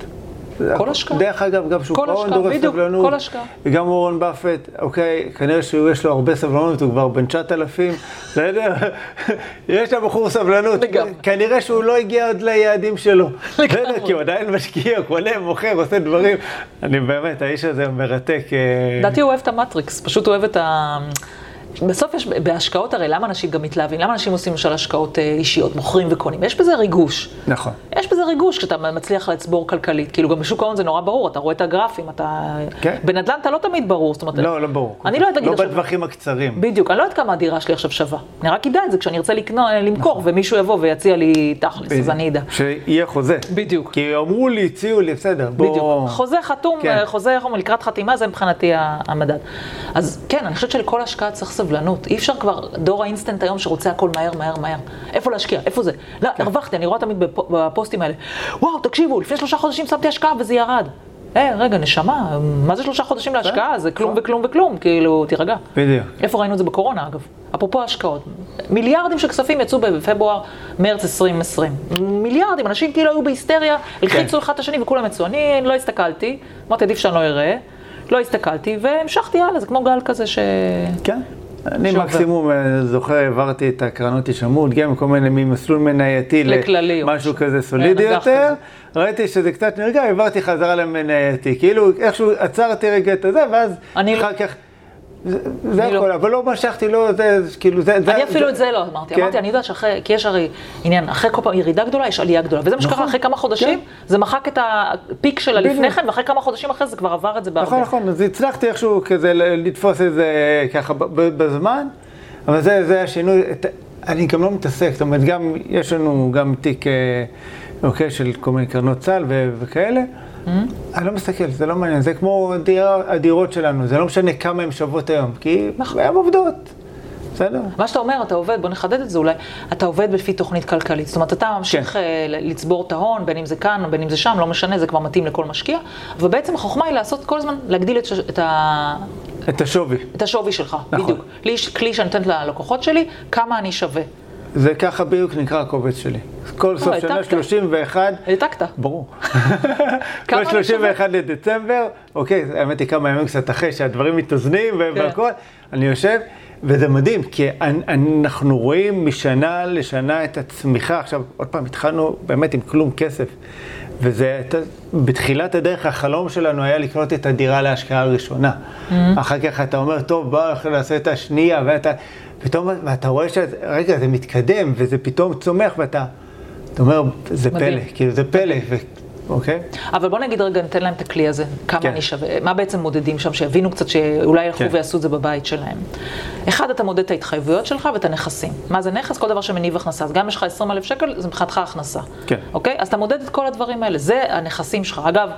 כל השקעה. דרך אגב, גם שוק כל ההון השקעה, דורש בדיוק, סבלנות. כל השקעה. וגם אורון באפט, אוקיי, כנראה שיש לו הרבה סבלנות, הוא כבר בן 9,000, בסדר? יש לבחור סבלנות. לגמרי. כנראה שהוא לא הגיע עוד ליעדים שלו. בסדר? כי הוא עדיין משקיע, קונה, מוכר, עושה דברים. אני באמת, האיש הזה מרתק. אה, לדעתי הוא אוהב את המטריקס, פשוט הוא אוהב את ה... בסוף יש, בהשקעות הרי, למה אנשים גם מתלהבים? למה אנשים עושים למשל השקעות אה, אישיות, מוכרים וקונים? יש בזה ריגוש. נכון. יש בזה ריגוש כשאתה מצליח לצבור כלכלית. כאילו, גם בשוק ההון זה נורא ברור, אתה רואה את הגרפים, אתה... כן. בנדל"ן אתה לא תמיד ברור, זאת אומרת... לא, לא ברור. אני לא יודעת להגיד לא עכשיו... בטווחים הקצרים. בדיוק, אני לא יודעת כמה הדירה שלי עכשיו שווה. אני רק אדע את זה כשאני ארצה לקנות, למכור, ומישהו יבוא ויציע לי תכלס, אז אני אדע. שיהיה חוזה. בדיוק. כי אמרו לי, הציעו לי, בסדר, בוא... בדיוק. חוזה חתום, כן. חוזה, איך אומרים, לקראת חתימה, זה מבחינתי ה- המדד. אז כן, אני חושבת שלכל השקעה צריך סבלנות. אי אפשר כבר, דור האינסטנט היום שרוצה הכל מהר, מהר, מהר. איפה להשקיע? איפה זה? לא, כן. הרווחתי, אני רואה תמיד בפ- בפוסטים האלה. וואו, תקשיבו, לפני שלושה חודשים שמתי השקעה וזה ירד. אה, רגע, נשמה, מה זה שלושה חודשים להשקעה? זה כלום וכלום וכלום, כאילו, תירגע. בדיוק. איפה ראינו את זה בקורונה, אגב? אפרופו השקעות. מיליארדים של כספים יצאו בפברואר, מרץ 2020. מיליארדים, אנשים כאילו היו בהיסטריה, הלחיצו אחד את השני וכולם יצאו. אני לא הסתכלתי, אמרתי, עדיף שאני לא אראה. לא הסתכלתי, והמשכתי הלאה, זה כמו גל כזה ש... כן. אני. מקסימום אה, זוכר, העברתי את הקרנות הישמעות, גם כל מיני ממסלול מנייתי למשהו משהו. כזה סולידי כן, אג"ח יותר. כזה. ראיתי שזה קצת נרגע, העברתי חזרה למנייתי. כאילו, איכשהו עצרתי רגע את הזה, ואז אני לא- אחר כך... זה- אני הכל, לא. אבל לא משכתי, לא, זה, כאילו, זה... אני אפילו את זה לא אמרתי. כן. אמרתי, אני יודעת שאחרי, כי יש הרי עניין, אחרי כל פעם ירידה גדולה, יש עלייה גדולה. וזה מה שקרה נכון. אחרי כמה חודשים, כן. זה מחק את הפיק שלה לפני בדיוק. כן, ואחרי כמה חודשים אחרי זה כבר עבר את זה בהרבה. נכון, נכון, אז הצלחתי איכשהו כזה לתפוס את זה ככה בזמן, אבל זה, השינוי, אני גם לא מתעסק, זאת אומרת, גם, יש לנו גם תיק, אה, אוקיי, של כל מיני קרנות צה"ל וכאלה. אני לא מסתכל, זה לא מעניין, זה כמו דירה, הדירות שלנו, זה לא משנה כמה הן שוות היום, כי נכון. הן עובדות, בסדר? מה שאתה אומר, אתה עובד, בוא נחדד את זה אולי, אתה עובד לפי תוכנית כלכלית. זאת אומרת, אתה ממשיך כן. אה, ל- לצבור את ההון, בין אם זה כאן בין אם זה שם, לא משנה, זה כבר מתאים לכל משקיע. ובעצם החוכמה היא לעשות כל הזמן, להגדיל את, ש- את, ה... את השווי. את השווי שלך, נכון. בדיוק. לי יש כלי שאני נותנת ללקוחות שלי, כמה אני שווה. זה ככה בדיוק נקרא הקובץ שלי. כל סוף שנה העתקת. 31, העתקת. ברור. כל אני 31 לדצמבר, אוקיי, האמת היא כמה ימים קצת אחרי שהדברים מתאזנים כן. והכל, אני יושב, וזה מדהים, כי אנ- אנחנו רואים משנה לשנה את הצמיחה. עכשיו, עוד פעם, התחלנו באמת עם כלום כסף. וזה, בתחילת הדרך החלום שלנו היה לקנות את הדירה להשקעה הראשונה. Mm-hmm. אחר כך אתה אומר, טוב, בוא אנחנו נעשה את השנייה, ואתה, פתאום, ואתה רואה שרגע, זה מתקדם, וזה פתאום צומח, ואתה, אתה אומר, זה מדהים. פלא, כאילו, זה פלא, ו... אוקיי? אבל בוא נגיד רגע, ניתן להם את הכלי הזה, כמה כן. אני שווה, מה בעצם מודדים שם, שיבינו קצת שאולי ילכו כן. ויעשו את זה בבית שלהם. אחד, אתה מודד את ההתחייבויות שלך ואת הנכסים. מה זה נכס? כל דבר שמניב הכנסה. אז גם אם יש לך 20 אלף שקל, זה מבחינתך הכנסה. כן. אוקיי? אז אתה מודד את כל הדברים האלה, זה הנכסים שלך. אגב,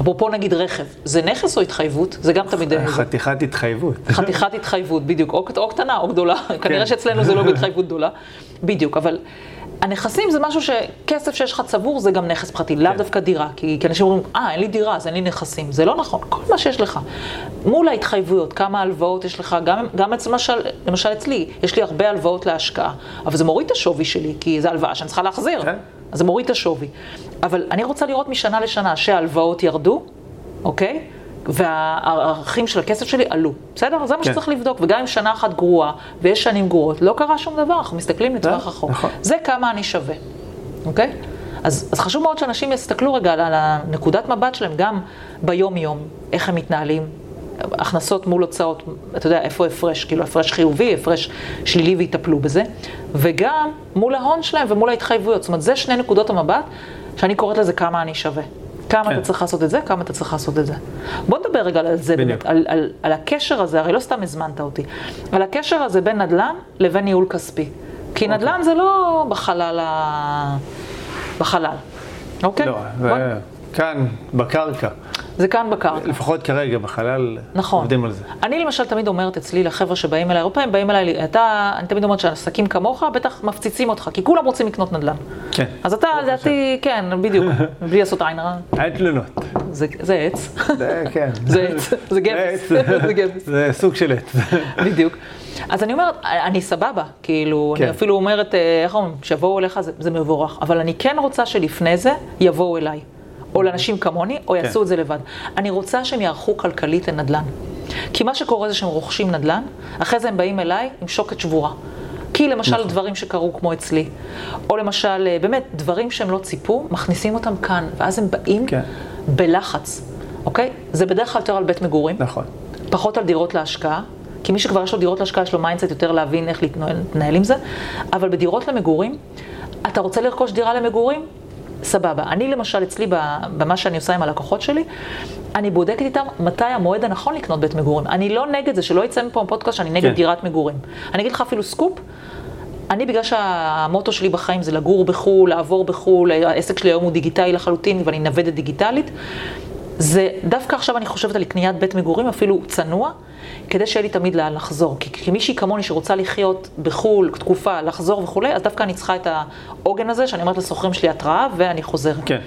אפרופו נגיד רכב, זה נכס או התחייבות? זה גם תמיד... חתיכת התחייבות. חתיכת התחייבות, בדיוק, או, או קטנה או גדולה, כנראה שאצלנו זה לא בהתחייבות גדולה, בדיוק, אבל הנכסים זה משהו שכסף שיש לך צבור זה גם נכס פרטי, לאו דווקא דירה, כי, כי אנשים אומרים, אה, אין לי דירה, אז אין לי נכסים, זה לא נכון, כל מה שיש לך. מול ההתחייבויות, כמה הלוואות יש לך, גם, גם אצל, למשל, למשל אצלי, יש לי הרבה הלוואות להשקעה, אבל זה מוריד את השווי שלי, כי זו הלוואה שאני צריכה להחזיר, כן. אז זה מוריד את השווי. אבל אני רוצה לראות משנה לשנה שההלוואות ירדו, אוקיי? והערכים של הכסף שלי עלו, בסדר? זה מה כן. שצריך לבדוק, וגם אם שנה אחת גרועה, ויש שנים גרועות, לא קרה שום דבר, אנחנו מסתכלים לטווח אה, רחוק. נכון. זה כמה אני שווה, אוקיי? אז, אז חשוב מאוד שאנשים יסתכלו רגע על הנקודת מבט שלהם, גם ביום-יום, איך הם מתנהלים, הכנסות מול הוצאות, אתה יודע, איפה הפרש, כאילו הפרש חיובי, הפרש שלילי ויטפלו בזה, וגם מול ההון שלהם ומול ההתחייבויות. זאת אומרת, זה שני נקודות המבט, שאני קוראת לזה כמה אני שווה. כמה כן. אתה צריך לעשות את זה, כמה אתה צריך לעשות את זה. בוא נדבר רגע על זה. באמת, על, על, על הקשר הזה, הרי לא סתם הזמנת אותי, על הקשר הזה בין נדל"ן לבין ניהול כספי. כי אוקיי. נדל"ן זה לא בחלל ה... בחלל, אוקיי? לא, בוא- זה כאן, בקרקע. זה כאן בקרקע. לפחות כרגע, בחלל, נכון. עובדים על זה. אני למשל תמיד אומרת אצלי לחבר'ה שבאים אליי, הרבה פעמים באים אליי, אתה, אני תמיד אומרת שעסקים כמוך בטח מפציצים אותך, כי כולם רוצים לקנות נדל"ן. כן. אז אתה, לדעתי, כן, בדיוק, בלי לעשות עין רע, אין תלונות. זה, זה עץ, זה, כן. זה עץ, זה גבס, זה גבס, זה סוג של עץ. בדיוק. אז אני אומרת, אני סבבה, כאילו, כן. אני אפילו אומרת, אה, איך אומרים, שיבואו אליך, זה, זה מבורך, אבל אני כן רוצה שלפני זה יבואו אליי. או לאנשים כמוני, או כן. יעשו את זה לבד. אני רוצה שהם יערכו כלכלית לנדל"ן. כי מה שקורה זה שהם רוכשים נדל"ן, אחרי זה הם באים אליי עם שוקת שבורה. כי למשל נכון. דברים שקרו כמו אצלי, או למשל, אה, באמת, דברים שהם לא ציפו, מכניסים אותם כאן, ואז הם באים כן. בלחץ, אוקיי? זה בדרך כלל יותר על בית מגורים. נכון. פחות על דירות להשקעה, כי מי שכבר יש לו דירות להשקעה, יש לו mindset יותר להבין איך להתנהל עם זה, אבל בדירות למגורים, אתה רוצה לרכוש דירה למגורים? סבבה. אני למשל, אצלי, במה שאני עושה עם הלקוחות שלי, אני בודקת איתם מתי המועד הנכון לקנות בית מגורים. אני לא נגד זה, שלא יצא מפה פודקאסט שאני נגד כן. דירת מגורים. אני אגיד לך אפילו סקופ, אני, בגלל שהמוטו שלי בחיים זה לגור בחו"ל, לעבור בחו"ל, העסק שלי היום הוא דיגיטלי לחלוטין, ואני נוודת דיגיטלית, זה דווקא עכשיו אני חושבת על קניית בית מגורים, אפילו צנוע, כדי שיהיה לי תמיד לאן לחזור. כי כמישהי כמוני שרוצה לחיות בחו"ל, תקופה, לחזור וכולי, אז דווקא אני צריכה את העוגן הזה, שאני אומרת לשוכרים שלי התראה, ואני חוזרת. כן.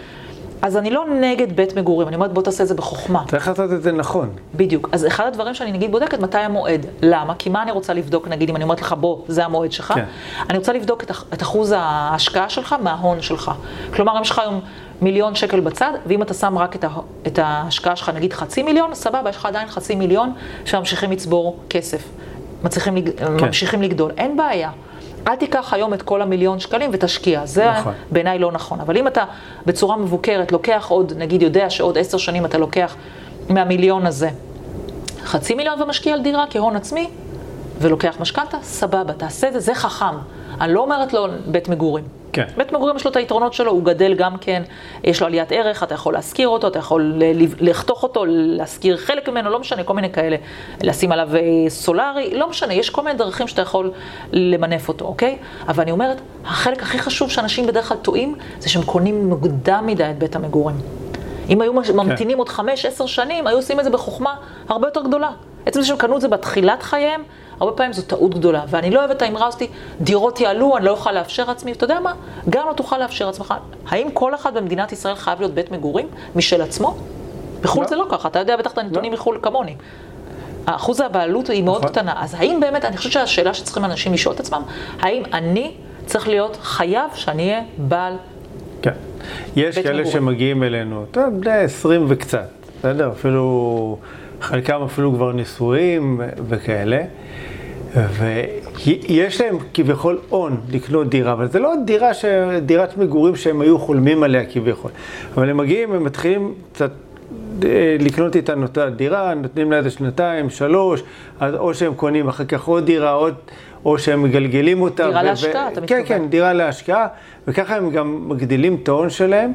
אז אני לא נגד בית מגורים, אני אומרת בוא תעשה את זה בחוכמה. צריך לעשות את זה נכון. בדיוק. אז אחד הדברים שאני נגיד בודקת, מתי המועד. למה? כי מה אני רוצה לבדוק, נגיד, אם אני אומרת לך, בוא, זה המועד שלך, כן. אני רוצה לבדוק את, את אחוז ההשקעה שלך מההון שלך. כלומר, אם יש לך היום מיליון שקל בצד, ואם אתה שם רק את, ה, את ההשקעה שלך, נגיד חצי מיליון, סבבה, יש לך עדיין חצי מיליון שממשיכים לצבור כסף. מצליחים. כן. ממשיכים לגדול. אין בעיה. אל תיקח היום את כל המיליון שקלים ותשקיע, זה נכון. בעיניי לא נכון. אבל אם אתה בצורה מבוקרת לוקח עוד, נגיד יודע שעוד עשר שנים אתה לוקח מהמיליון הזה חצי מיליון ומשקיע על דירה כהון עצמי, ולוקח משכנתה, סבבה, תעשה את זה, זה חכם. אני לא אומרת לו בית מגורים. כן. בית מגורים יש לו את היתרונות שלו, הוא גדל גם כן, יש לו עליית ערך, אתה יכול להשכיר אותו, אתה יכול לחתוך אותו, להשכיר חלק ממנו, לא משנה, כל מיני כאלה, לשים עליו אה, סולארי, לא משנה, יש כל מיני דרכים שאתה יכול למנף אותו, אוקיי? אבל אני אומרת, החלק הכי חשוב שאנשים בדרך כלל טועים, זה שהם קונים מוקדם מדי את בית המגורים. אם היו מש- ממתינים עוד חמש, עשר שנים, היו עושים את זה בחוכמה הרבה יותר גדולה. עצם זה שהם קנו את זה בתחילת חייהם, הרבה פעמים זו טעות גדולה. ואני לא אוהבת את האמרה הזאתי, דירות יעלו, אני לא אוכל לאפשר לעצמי, אתה יודע מה? גם לא תוכל לאפשר לעצמך. האם כל אחד במדינת ישראל חייב להיות בית מגורים משל עצמו? בחו"ל לא. זה לא ככה, אתה יודע בטח את הנתונים מחו"ל כמוני. אחוז הבעלות היא מאוד נכון. קטנה. אז האם באמת, אני חושבת שהשאלה שצריכים אנשים לשאול את עצמם, האם אני צריך להיות חייב שאני אהיה בעל כן. יש כאלה מגורים. שמגיעים אלינו, אתה יודע, בני 20 וקצת, בסדר? אפילו, חלקם אפילו כבר נשואים וכאלה. ויש להם כביכול הון לקנות דירה, אבל זה לא דירה ש... דירת מגורים שהם היו חולמים עליה כביכול. אבל הם מגיעים, הם מתחילים קצת אה, לקנות איתנו את הדירה, נותנים לה איזה שנתיים, שלוש, אז או שהם קונים אחר כך עוד דירה, עוד, או שהם מגלגלים אותה. דירה ו- להשקעה, ו- אתה כן, מתכוון. כן, דירה להשקעה, וככה הם גם מגדילים את ההון שלהם.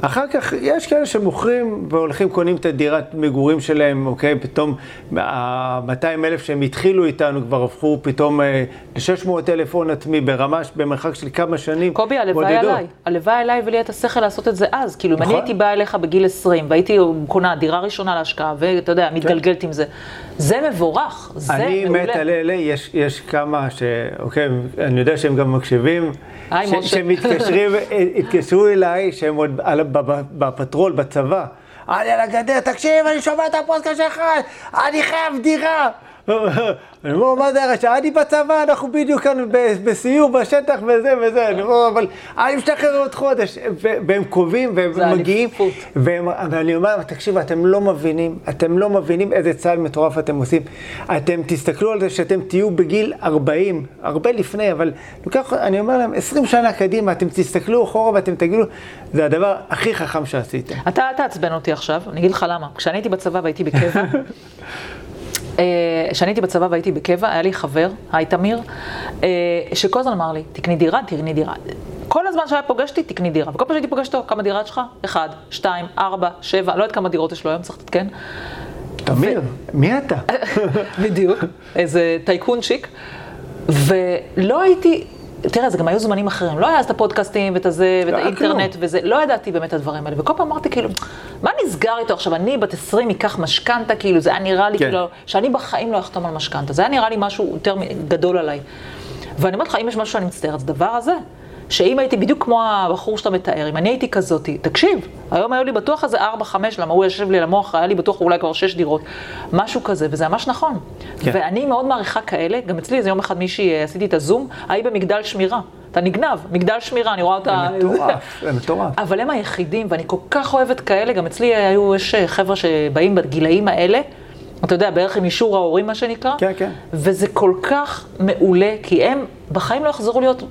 אחר כך יש כאלה שמוכרים והולכים, קונים את הדירת מגורים שלהם, אוקיי? פתאום ה-200 אלף שהם התחילו איתנו כבר הפכו פתאום ל-600 אלף הון עצמי ברמה, במרחק של כמה שנים קובי, הלוואי עליי. הלוואי עליי ולי את השכל לעשות את זה אז. כאילו, אם אני נכון. הייתי באה אליך בגיל 20 והייתי קונה דירה ראשונה להשקעה, ואתה יודע, מתגלגלת עם זה, זה מבורך, זה כן. אני מעולה. מת על אלה, יש, יש כמה ש... אוקיי, אני יודע שהם גם מקשיבים. היי, משה. שהם מתקשרים, התקשרו אליי, שהם עוד בפטרול, בצבא. אני על הגדר, תקשיב, אני שומע את הפודקאסט שלך, אני חייב דירה. אני אומר, מה זה הרשע? אני בצבא, אנחנו בדיוק כאן בסיור בשטח וזה וזה. אני אומר, אבל אני משתחרר עוד חודש. והם קובעים, והם מגיעים. ואני אומר, תקשיבו, אתם לא מבינים, אתם לא מבינים איזה צעד מטורף אתם עושים. אתם תסתכלו על זה שאתם תהיו בגיל 40, הרבה לפני, אבל לוקח, אני אומר להם, 20 שנה קדימה, אתם תסתכלו אחורה ואתם תגידו, זה הדבר הכי חכם שעשיתם. אתה אל תעצבן אותי עכשיו, אני אגיד לך למה. כשאני הייתי בצבא והייתי בקבע, כשאני הייתי בצבא והייתי בקבע, היה לי חבר, היי תמיר, אה, שכל הזמן אמר לי, תקני דירה, תקני דירה. כל הזמן שהיה פוגש אותי, תקני דירה. וכל פעם שהייתי פוגשת אותו, כמה דירה יש לך? אחד, שתיים, ארבע, שבע, לא יודעת כמה דירות יש לו היום, צריך להתעדכן. תמיר, מי אתה? בדיוק, איזה טייקונצ'יק. ולא הייתי, תראה, זה גם היו זמנים אחרים, לא היה אז את הפודקאסטים ואת הזה, ואת לא האינטרנט כלום. וזה, לא ידעתי באמת את הדברים האלה. וכל פעם אמרתי, כאילו, מה נסגר איתו עכשיו? אני בת 20 אקח משכנתה, כאילו, זה היה נראה לי, כן. כאילו, שאני בחיים לא אחתום על משכנתה. זה היה נראה לי משהו יותר גדול עליי. ואני אומרת לך, אם יש משהו שאני מצטערת, זה הדבר הזה. שאם הייתי בדיוק כמו הבחור שאתה מתאר, אם אני הייתי כזאתי, תקשיב, היום היו לי בטוח איזה 4-5, למה הוא יושב לי על המוח, היה לי בטוח אולי כבר 6 דירות, משהו כזה, וזה ממש נכון. כן. ואני מאוד מעריכה כאלה, גם אצלי איזה יום אחד מישהי, אה, עשיתי את הזום, ההיא במגדל שמירה. אתה נגנב, מגדל שמירה, אני רואה אותה... זה מטורף, זה מטורף. אבל הם היחידים, ואני כל כך אוהבת כאלה, גם אצלי היו, יש אה, חבר'ה שבאים בגילאים האלה, אתה יודע, בערך עם אישור ההורים, מה שנקרא. כן, כן. וזה כל כך מעולה, כי הם בחיים לא יחזרו להיות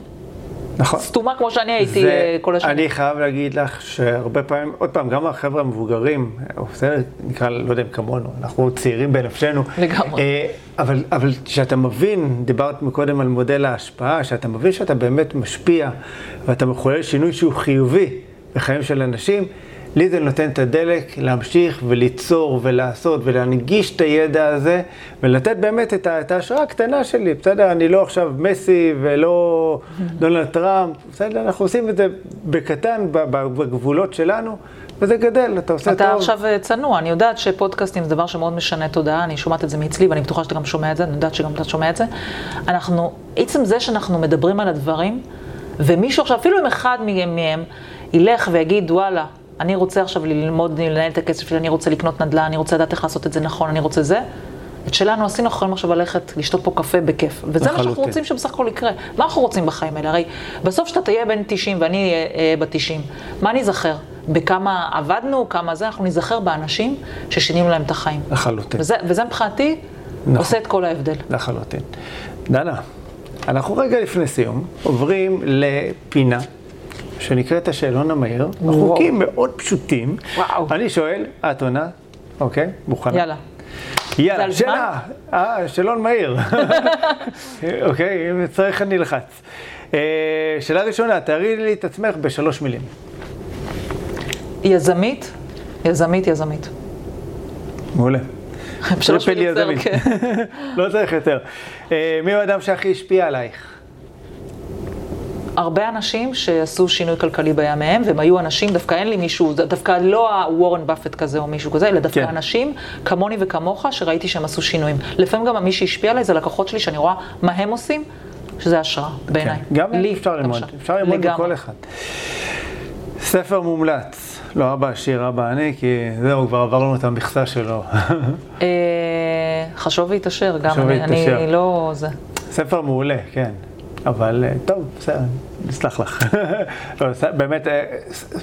נכון. סתומה כמו שאני הייתי זה- אה, כל השנים. אני חייב להגיד לך שהרבה פעמים, עוד פעם, גם החבר'ה המבוגרים, בסדר, נקרא, לא יודע אם כמונו, אנחנו צעירים בנפשנו. לגמרי. אה, אבל, אבל כשאתה מבין, דיברת מקודם על מודל ההשפעה, שאתה מבין שאתה באמת משפיע, ואתה מחולל שינוי שהוא חיובי בחיים של אנשים, לי זה נותן את הדלק להמשיך וליצור ולעשות ולהנגיש את הידע הזה ולתת באמת את, ההשראה הקטנה שלי, בסדר? אני לא עכשיו מסי ולא דונלד טראמפ, בסדר? אנחנו עושים את זה בקטן, בגבולות שלנו, וזה גדל, אתה עושה אתה טוב. עכשיו אה, צנוע, אני יודעת שפודקאסטים זה דבר שמאוד משנה תודעה, אני שומעת את זה מאצלי ואני בטוחה שאתה גם שומע את זה, אני יודעת שגם אתה שומע את זה. אנחנו, עצם זה שאנחנו מדברים על הדברים, ומישהו עכשיו, אפילו אם אחד מהם ילך ויגיד, וואלה, אני רוצה עכשיו ללמוד, לנהל את הכסף שלי, אני רוצה לקנות נדל"ן, אני רוצה לדעת איך לעשות את זה נכון, אני רוצה זה. את שלנו עשינו, אנחנו יכולים עכשיו ללכת לשתות פה קפה בכיף. וזה מה שאנחנו. רוצים שבסך הכל יקרה. מה אנחנו רוצים בחיים האלה? הרי בסוף שאתה תהיה בן 90 ואני אהיה בת 90, מה ניזכר? בכמה עבדנו, כמה זה, אנחנו ניזכר באנשים ששינינו להם את החיים. לחלוטין. וזה, וזה מבחינתי נכון. עושה את כל ההבדל. לחלוטין. דנה, אנחנו רגע לפני סיום עוברים לפינה שנקראת השאלון המהיר. החוקים מאוד פשוטים. וואו. אני שואל, את עונה, אוקיי, מוכנה? יאללה. יאללה, שאלה. אה, שאלון מהיר. אוקיי, אם צריך אני אלחץ. אה, שאלה ראשונה, תארי לי את עצמך בשלוש מילים. יזמית, יזמית, יזמית. מעולה. triple יזמית. כן. לא צריך יותר. אה, מי הוא האדם שהכי השפיע עלייך? הרבה אנשים שעשו שינוי כלכלי בימיהם, והם היו אנשים, דווקא אין לי מישהו, דווקא לא הוורן באפט כזה או מישהו כזה, אלא דווקא כן. אנשים כמוני וכמוך, שראיתי שהם עשו שינויים. לפעמים גם מי שהשפיע עליי זה לקוחות שלי, שאני רואה מה הם עושים, שזה השראה בעיניי. כן. גם לי, אפשר ללמוד. אפשר ללמוד. מכל אחד. ספר מומלץ, לא אבא עשיר, אבא אני, כי זהו, כבר עברנו את המכסה שלו. אה, חשוב והתעשר, גם אני. אני לא זה. ספר מעולה, כן. אבל אה, טוב, בסדר, נסלח לך. לא, באמת, אה,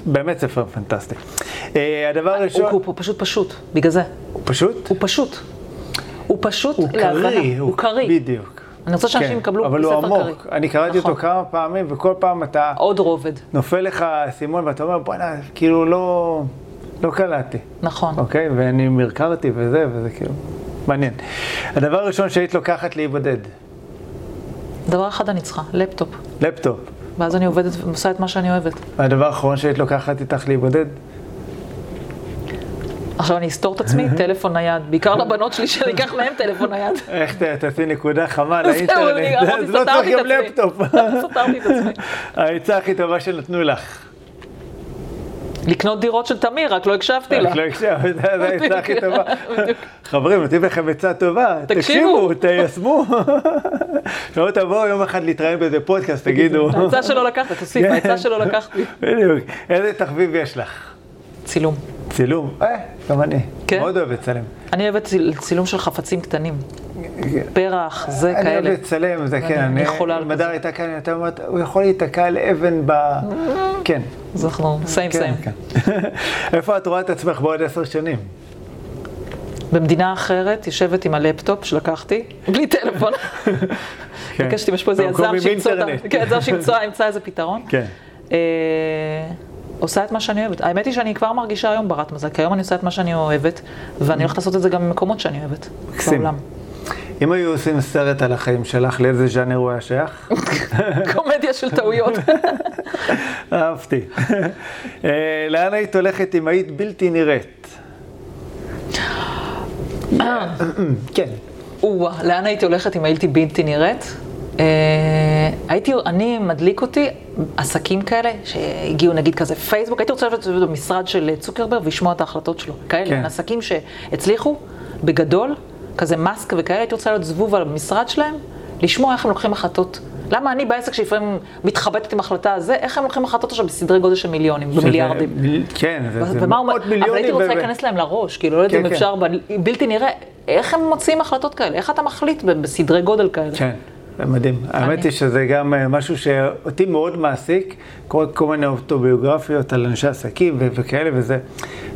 באמת ספר פנטסטי. אה, הדבר הוא, הראשון, הוא, הוא פשוט פשוט, בגלל זה. הוא פשוט, הוא פשוט. הוא פשוט הוא להבנה. קריא, הוא קריא. בדיוק. אני רוצה שאנשים כן, יקבלו אבל ספר הוא קריא. עמוק. אני קראתי אותו נכון. כמה פעמים, וכל פעם אתה עוד רובד, נופל לך האסימון ואתה אומר, בוא'נה, כאילו לא, לא קלטתי. נכון. אוקיי? ואני מרקרתי וזה, וזה כאילו, מעניין. הדבר הראשון שהיית לוקחת להיבודד, דבר אחד אני צריכה, לפטופ. לפטופ. ואז אני עובדת ועושה את מה שאני אוהבת. והדבר האחרון שהיית לוקחת איתך לאי בודד? עכשיו אני אסתור את עצמי, טלפון נייד. בעיקר לבנות שלי שאני אקח מהם טלפון נייד. איך תעשי נקודה חמה זהו, לאינטרנט? אני אמרתי, זה לא צריך סתרתי את גם עצמי. לפטופ. סתרתי את עצמי. העצה הכי טובה שנתנו לך. לקנות דירות של תמיר, רק לא הקשבתי לה. רק לא הקשבת, זו העצה הכי טובה. חברים, נותנים לכם עצה טובה, תקשיבו. תיישמו. שלא תבואו יום אחד להתראיין באיזה פודקאסט, תגידו. העצה שלא לקחת, תוסיף, כן. העצה שלא לקחתי. בדיוק. איזה תחביב יש לך? צילום. צילום? אה, גם אני. כן? מאוד אוהב לצלם. אני אוהבת ציל- צילום של חפצים קטנים. פרח, זה אני אוהב כאלה. לצלם, זה אני- כן. אני על מדר. הייתה כאן, אתה אומרת, הוא יכול להיתקע על אבן ב... כן. אנחנו סיים סיים. איפה את רואה את עצמך בעוד עשר שנים? במדינה אחרת, יושבת עם הלפטופ שלקחתי, בלי טלפון. כן. ביקשתי, יש פה איזה יזם שימצא כן, ימצא איזה פתרון. כן. אה, עושה את מה שאני אוהבת. האמת היא שאני כבר מרגישה היום ברת מזל, כי היום אני עושה את מה שאני אוהבת, ואני הולכת לעשות את זה גם במקומות שאני אוהבת. מקסים. בעולם. אם היו עושים סרט על החיים שלך, לאיזה ז'אנר הוא היה שייך? קומדיה של טעויות. אהבתי. אה, לאן היית הולכת אם היית בלתי נראית? אה, כן. או-אה, לאן הייתי הולכת אם הייתי בלתי נראית? אה, הייתי, אני, מדליק אותי עסקים כאלה שהגיעו נגיד כזה פייסבוק, הייתי רוצה לשבת במשרד של צוקרברג ולשמוע את ההחלטות שלו. כאלה, כן. עסקים שהצליחו בגדול, כזה מאסק וכאלה, הייתי רוצה להיות זבוב על המשרד שלהם, לשמוע איך הם לוקחים החלטות. למה אני בעסק שלפעמים מתחבטת עם החלטה הזה, איך הם לוקחים החלטות עכשיו בסדרי גודל של מיליונים, במיליארדים. כן, זה, מאות מיליונים. אבל הייתי רוצה להיכנס להם לראש, כאילו, לא יודעת כן, אם כן. אפשר, בלתי נראה, איך הם מוציאים החלטות כאלה, איך אתה מחליט בסדרי גודל כאלה. כן, מדהים. האמת היא שזה גם אה, משהו שאותי מאוד מעסיק, קורא כל מיני אוטוביוגרפיות על אנשי עסקים וכאלה, וזה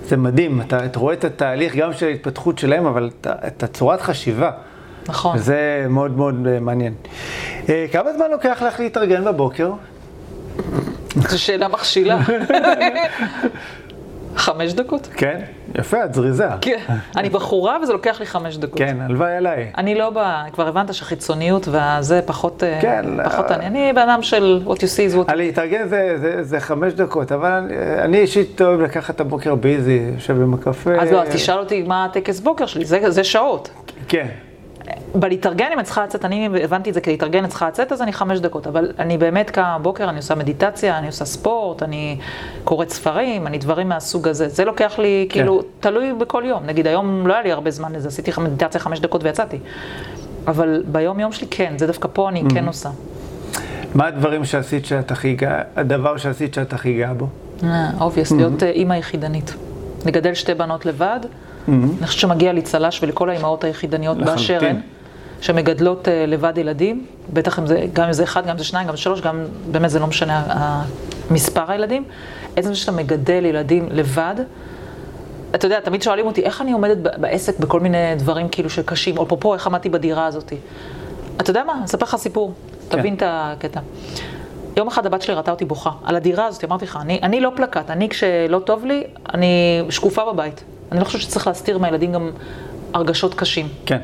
זה מדהים. אתה, אתה רואה את התהליך גם של ההתפתחות שלהם, אבל את הצורת חשיבה. נכון. וזה מאוד מאוד אה, מעניין. אה, כמה זמן לוקח לך להתארגן בבוקר? זו שאלה מכשילה. חמש דקות? כן? יפה, את זריזה. כן. אני בחורה וזה לוקח לי חמש דקות. כן, הלוואי עליי. אני לא ב... כבר הבנת שהחיצוניות והזה פחות... אה, כן, פחות אה, אני. אני בן אדם של what you see is what... להתארגן זה, זה, זה חמש דקות, אבל אני, אני אישית אוהב לקחת את הבוקר ביזי, יושב עם הקפה. אז לא, אז תשאל אותי מה הטקס בוקר שלי, זה, זה שעות. כן, בלהתארגן אם את צריכה לצאת, אני הבנתי את זה כלהתארגן את צריכה לצאת, אז אני חמש דקות, אבל אני באמת קמה בבוקר, אני עושה מדיטציה, אני עושה ספורט, אני קוראת ספרים, אני דברים מהסוג הזה. זה לוקח לי, כאילו, תלוי בכל יום. נגיד היום לא היה לי הרבה זמן לזה, עשיתי מדיטציה חמש דקות ויצאתי. אבל ביום יום שלי כן, זה דווקא פה אני כן עושה. מה הדברים שעשית שאת הכי גאה, הדבר שעשית שאת הכי גאה בו? obvious, להיות אה, אימא יחידנית. לגדל שתי בנות לבד, אני חושבת שמגיע לי צל"ש ולכל האימהות היחידניות באשר. הן, שמגדלות אה, לבד ילדים, בטח אם זה, גם אם זה אחד, גם אם זה שניים, גם אם זה שלוש, גם באמת זה לא משנה מספר הילדים. עצם זה שאתה מגדל ילדים לבד, אתה יודע, תמיד שואלים אותי, איך אני עומדת בעסק בכל מיני דברים כאילו שקשים, או אפרופו, איך עמדתי בדירה הזאת. אתה יודע מה? אני אספר לך סיפור, כן. תבין את הקטע. יום אחד הבת שלי ראתה אותי בוכה. על הדירה הזאת, אמרתי לך, אני, אני לא פלקט, אני כשלא טוב לי, אני שקופה בבית. אני לא חושבת שצריך להסתיר מהילדים גם הרגשות קשים. כן.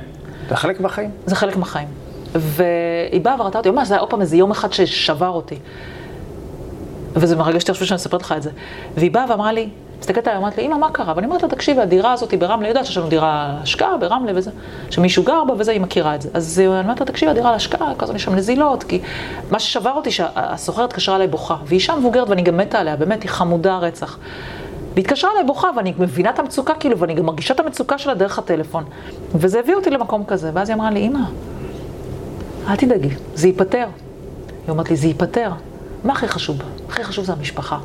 זה חלק מהחיים. זה חלק מהחיים. והיא באה וראתה אותי, ממש, זה היה עוד פעם איזה יום אחד ששבר אותי. וזה מרגש אותי שאני מספרת לך את זה. והיא באה ואמרה לי, מסתכלת עליי, אמרת לי, אמא, מה קרה? ואני אומרת לה, תקשיבי, הדירה הזאת היא ברמלה, יודעת שיש לנו דירה להשקעה ברמלה וזה, שמישהו גר בה וזה, היא מכירה את זה. אז אני אומרת לה, תקשיבי, הדירה להשקעה, כזה יש שם נזילות, כי מה ששבר אותי, שהסוחרת התקשרה אליי בוכה, והיא אישה מבוגרת ואני גם מתה עליה, באמת, היא חמודה רצח. והיא התקשרה אליי בוכה, ואני מבינה את המצוקה, כאילו, ואני גם מרגישה את המצוקה שלה דרך הטלפון. וזה הביא אותי למקום כזה, ואז היא אמרה לי, אמא, אל תדאגי, זה ייפתר. היא אומרת לי, זה ייפתר. מה הכי חשוב? הכי חשוב זה המשפחה.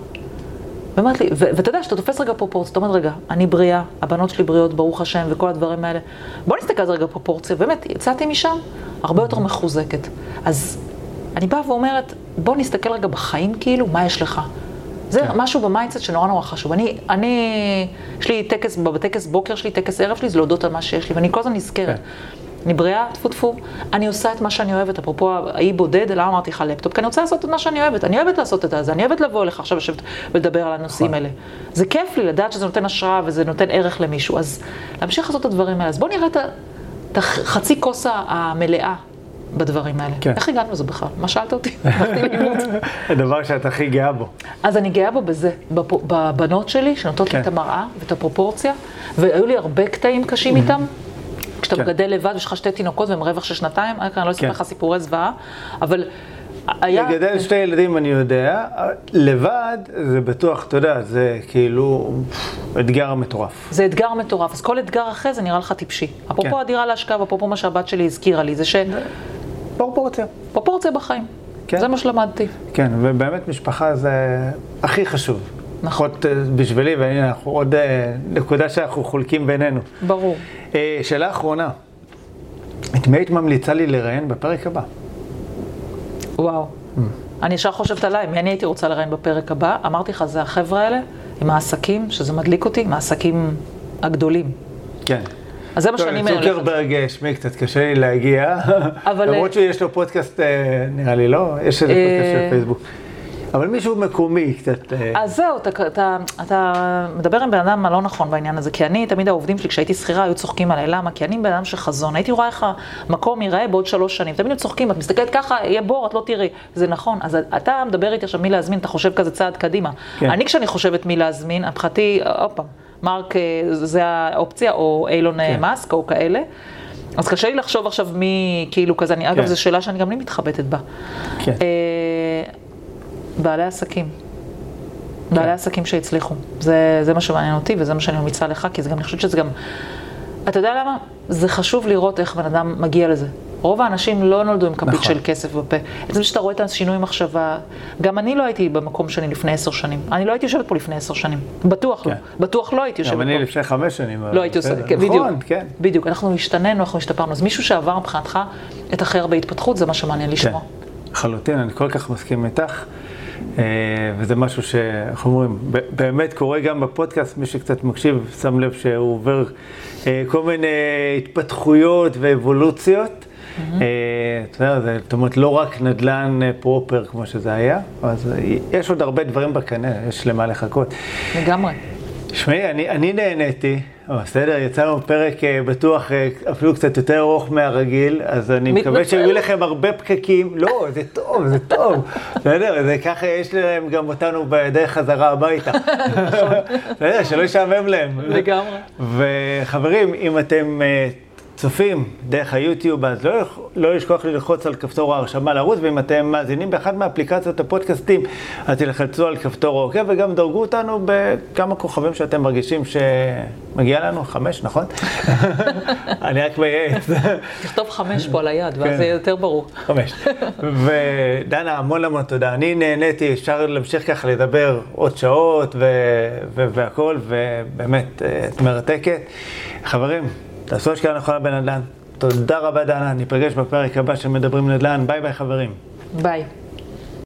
ואומרת לי, ואתה יודע, שאתה תופס רגע פרופורציה, אתה אומר, רגע, אני בריאה, הבנות שלי בריאות, ברוך השם, וכל הדברים האלה. בוא נסתכל על זה רגע פרופורציה. באמת, יצאתי משם הרבה יותר מחוזקת. אז אני באה ואומרת, בוא נסתכל רגע בחיים, כאילו, מה יש לך? זה כן. משהו ב mindset שנורא נורא חשוב. אני, אני, יש לי טקס, בטקס בוקר שלי, טקס ערב שלי, זה להודות על מה שיש לי, ואני כל הזמן נזכרת. כן. אני בריאה, טפו טפו, אני עושה את מה שאני אוהבת, אפרופו האי בודד, למה אמרתי לך לפטופ? כי אני רוצה לעשות את מה שאני אוהבת, אני אוהבת לעשות את זה, אני אוהבת לבוא אליך עכשיו לשבת ולדבר על הנושאים נכון. האלה. זה כיף לי לדעת שזה נותן השראה וזה נותן ערך למישהו, אז להמשיך לעשות את הדברים האלה. אז בואו נראה את החצי כוס המלאה בדברים האלה. כן. איך הגענו לזה בכלל? מה שאלת אותי? הדבר שאת הכי גאה בו. אז אני גאה בו בזה, בפ- בבנות שלי, שנותנות לי כן. את המראה ואת הפרופורציה, והיו לי הרבה קטעים קשים איתם. כשאתה כן. מגדל לבד, יש לך שתי תינוקות והם רווח של שנתיים, אני לא אספר כן. לך סיפורי זוועה, אבל היה... לגדל שתי ילדים אני יודע, לבד זה בטוח, אתה יודע, זה כאילו אתגר מטורף. זה אתגר מטורף, אז כל אתגר אחרי זה נראה לך טיפשי. אפרופו כן. הדירה להשקעה, ואפרופו מה שהבת שלי הזכירה לי, זה פרופורציה. שפרופורציה בחיים. כן. זה מה שלמדתי. כן, ובאמת משפחה זה הכי חשוב. נכון. לפחות אה, בשבילי, והנה אנחנו עוד אה, נקודה שאנחנו חולקים בינינו. ברור. אה, שאלה אחרונה, את מי היית ממליצה לי לראיין בפרק הבא? וואו. אני ישר חושבת עליי, מי אני הייתי רוצה לראיין בפרק הבא? אמרתי לך, זה החבר'ה האלה, עם העסקים, שזה מדליק אותי, עם העסקים הגדולים. כן. אז זה מה שאני מלכת. צוקרברג, אה, שמי קצת קשה לי להגיע, אבל, למרות אה, שיש לו פודקאסט, אה, נראה לי, לא? יש איזה פודקאסט של פייסבוק. אבל מישהו מקומי קצת. אז זהו, אתה, אתה, אתה מדבר עם בן אדם הלא נכון בעניין הזה, כי אני, תמיד העובדים שלי, כשהייתי שכירה, היו צוחקים עליי, למה? כי אני בן אדם של חזון, הייתי רואה איך המקום ייראה בעוד שלוש שנים, תמיד היו צוחקים, את מסתכלת ככה, יהיה בור, את לא תראי, זה נכון, אז אתה מדבר איתי עכשיו מי להזמין, אתה חושב כזה צעד קדימה. כן. אני, כשאני חושבת מי להזמין, מבחינתי, עוד פעם, מרק אה, זה האופציה, או אילון אה, כן. מאסק, או כאלה. אז קשה לי לחשוב עכשיו מי, כאילו כזה, אני, אגב, כן. זו שאלה שאני גם לי מתחבטת בה. כן. אה, בעלי עסקים. בעלי עסקים שהצליחו. זה, זה מה שמעניין אותי וזה מה שאני ממליצה לך, כי זה גם, אני חושבת שזה גם... אתה יודע למה? זה חשוב לראות איך בן אדם מגיע לזה. רוב האנשים לא נולדו עם כפית נכון. של כסף בפה. עצם שאתה רואה את השינוי מחשבה, גם אני לא הייתי במקום שלי לפני עשר שנים. אני לא הייתי יושבת פה לפני עשר שנים. בטוח לא. כן. בטוח לא הייתי יושבת גם פה. אני לפני חמש שנים. לא הייתי עושה. כן, בדיוק. נכון, כן. בדיוק, אנחנו השתננו, אנחנו השתפרנו. אז מישהו שעבר מבחינתך את אחר בהתפתחות, זה מה שמעניין כן, לשמוע. לחלוטין, אני כל כך מסכים איתך. אה, וזה משהו שאיך אומרים, באמת קורה גם בפודקאסט, מי שקצת מקשיב שם לב שהוא עובר אה, כל מיני התפתחויות ואבולוציות. אה, אתה יודע, זאת אומרת, לא רק נדל"ן אה, פרופר כמו שזה היה, אז אה, יש עוד הרבה דברים בקנה, יש למה לחכות. לגמרי. תשמעי, אני, אני נהניתי, בסדר, יצא לנו פרק אה, בטוח אה, אפילו קצת יותר ארוך מהרגיל, אז אני מקווה מתנצל. שיהיו לכם הרבה פקקים. לא, זה טוב, זה טוב. בסדר, זה ככה יש להם גם אותנו בדרך חזרה הביתה. בסדר, שלא ישעמם להם. לגמרי. וחברים, אם אתם אה, צופים דרך היוטיוב, אז לא, לא לשכוח ללחוץ על כפתור ההרשמה לערוץ, ואם אתם מאזינים באחת מאפליקציות הפודקאסטים, אז תלחצו על כפתור העוקב, וגם דרגו אותנו בכמה כוכבים שאתם מרגישים שמגיע לנו, חמש, נכון? אני רק מייעץ. תכתוב חמש פה על היד, ואז כן. זה יהיה יותר ברור. חמש. ודנה, המון המון תודה. אני נהניתי, אפשר להמשיך ככה לדבר עוד שעות ו- ו- והכל, ובאמת, אה, את מרתקת. חברים, תעשו השקעה נכונה בנדל"ן. תודה רבה, דנה. ניפגש בפרק הבא של מדברים נדל"ן. ביי ביי, חברים. ביי.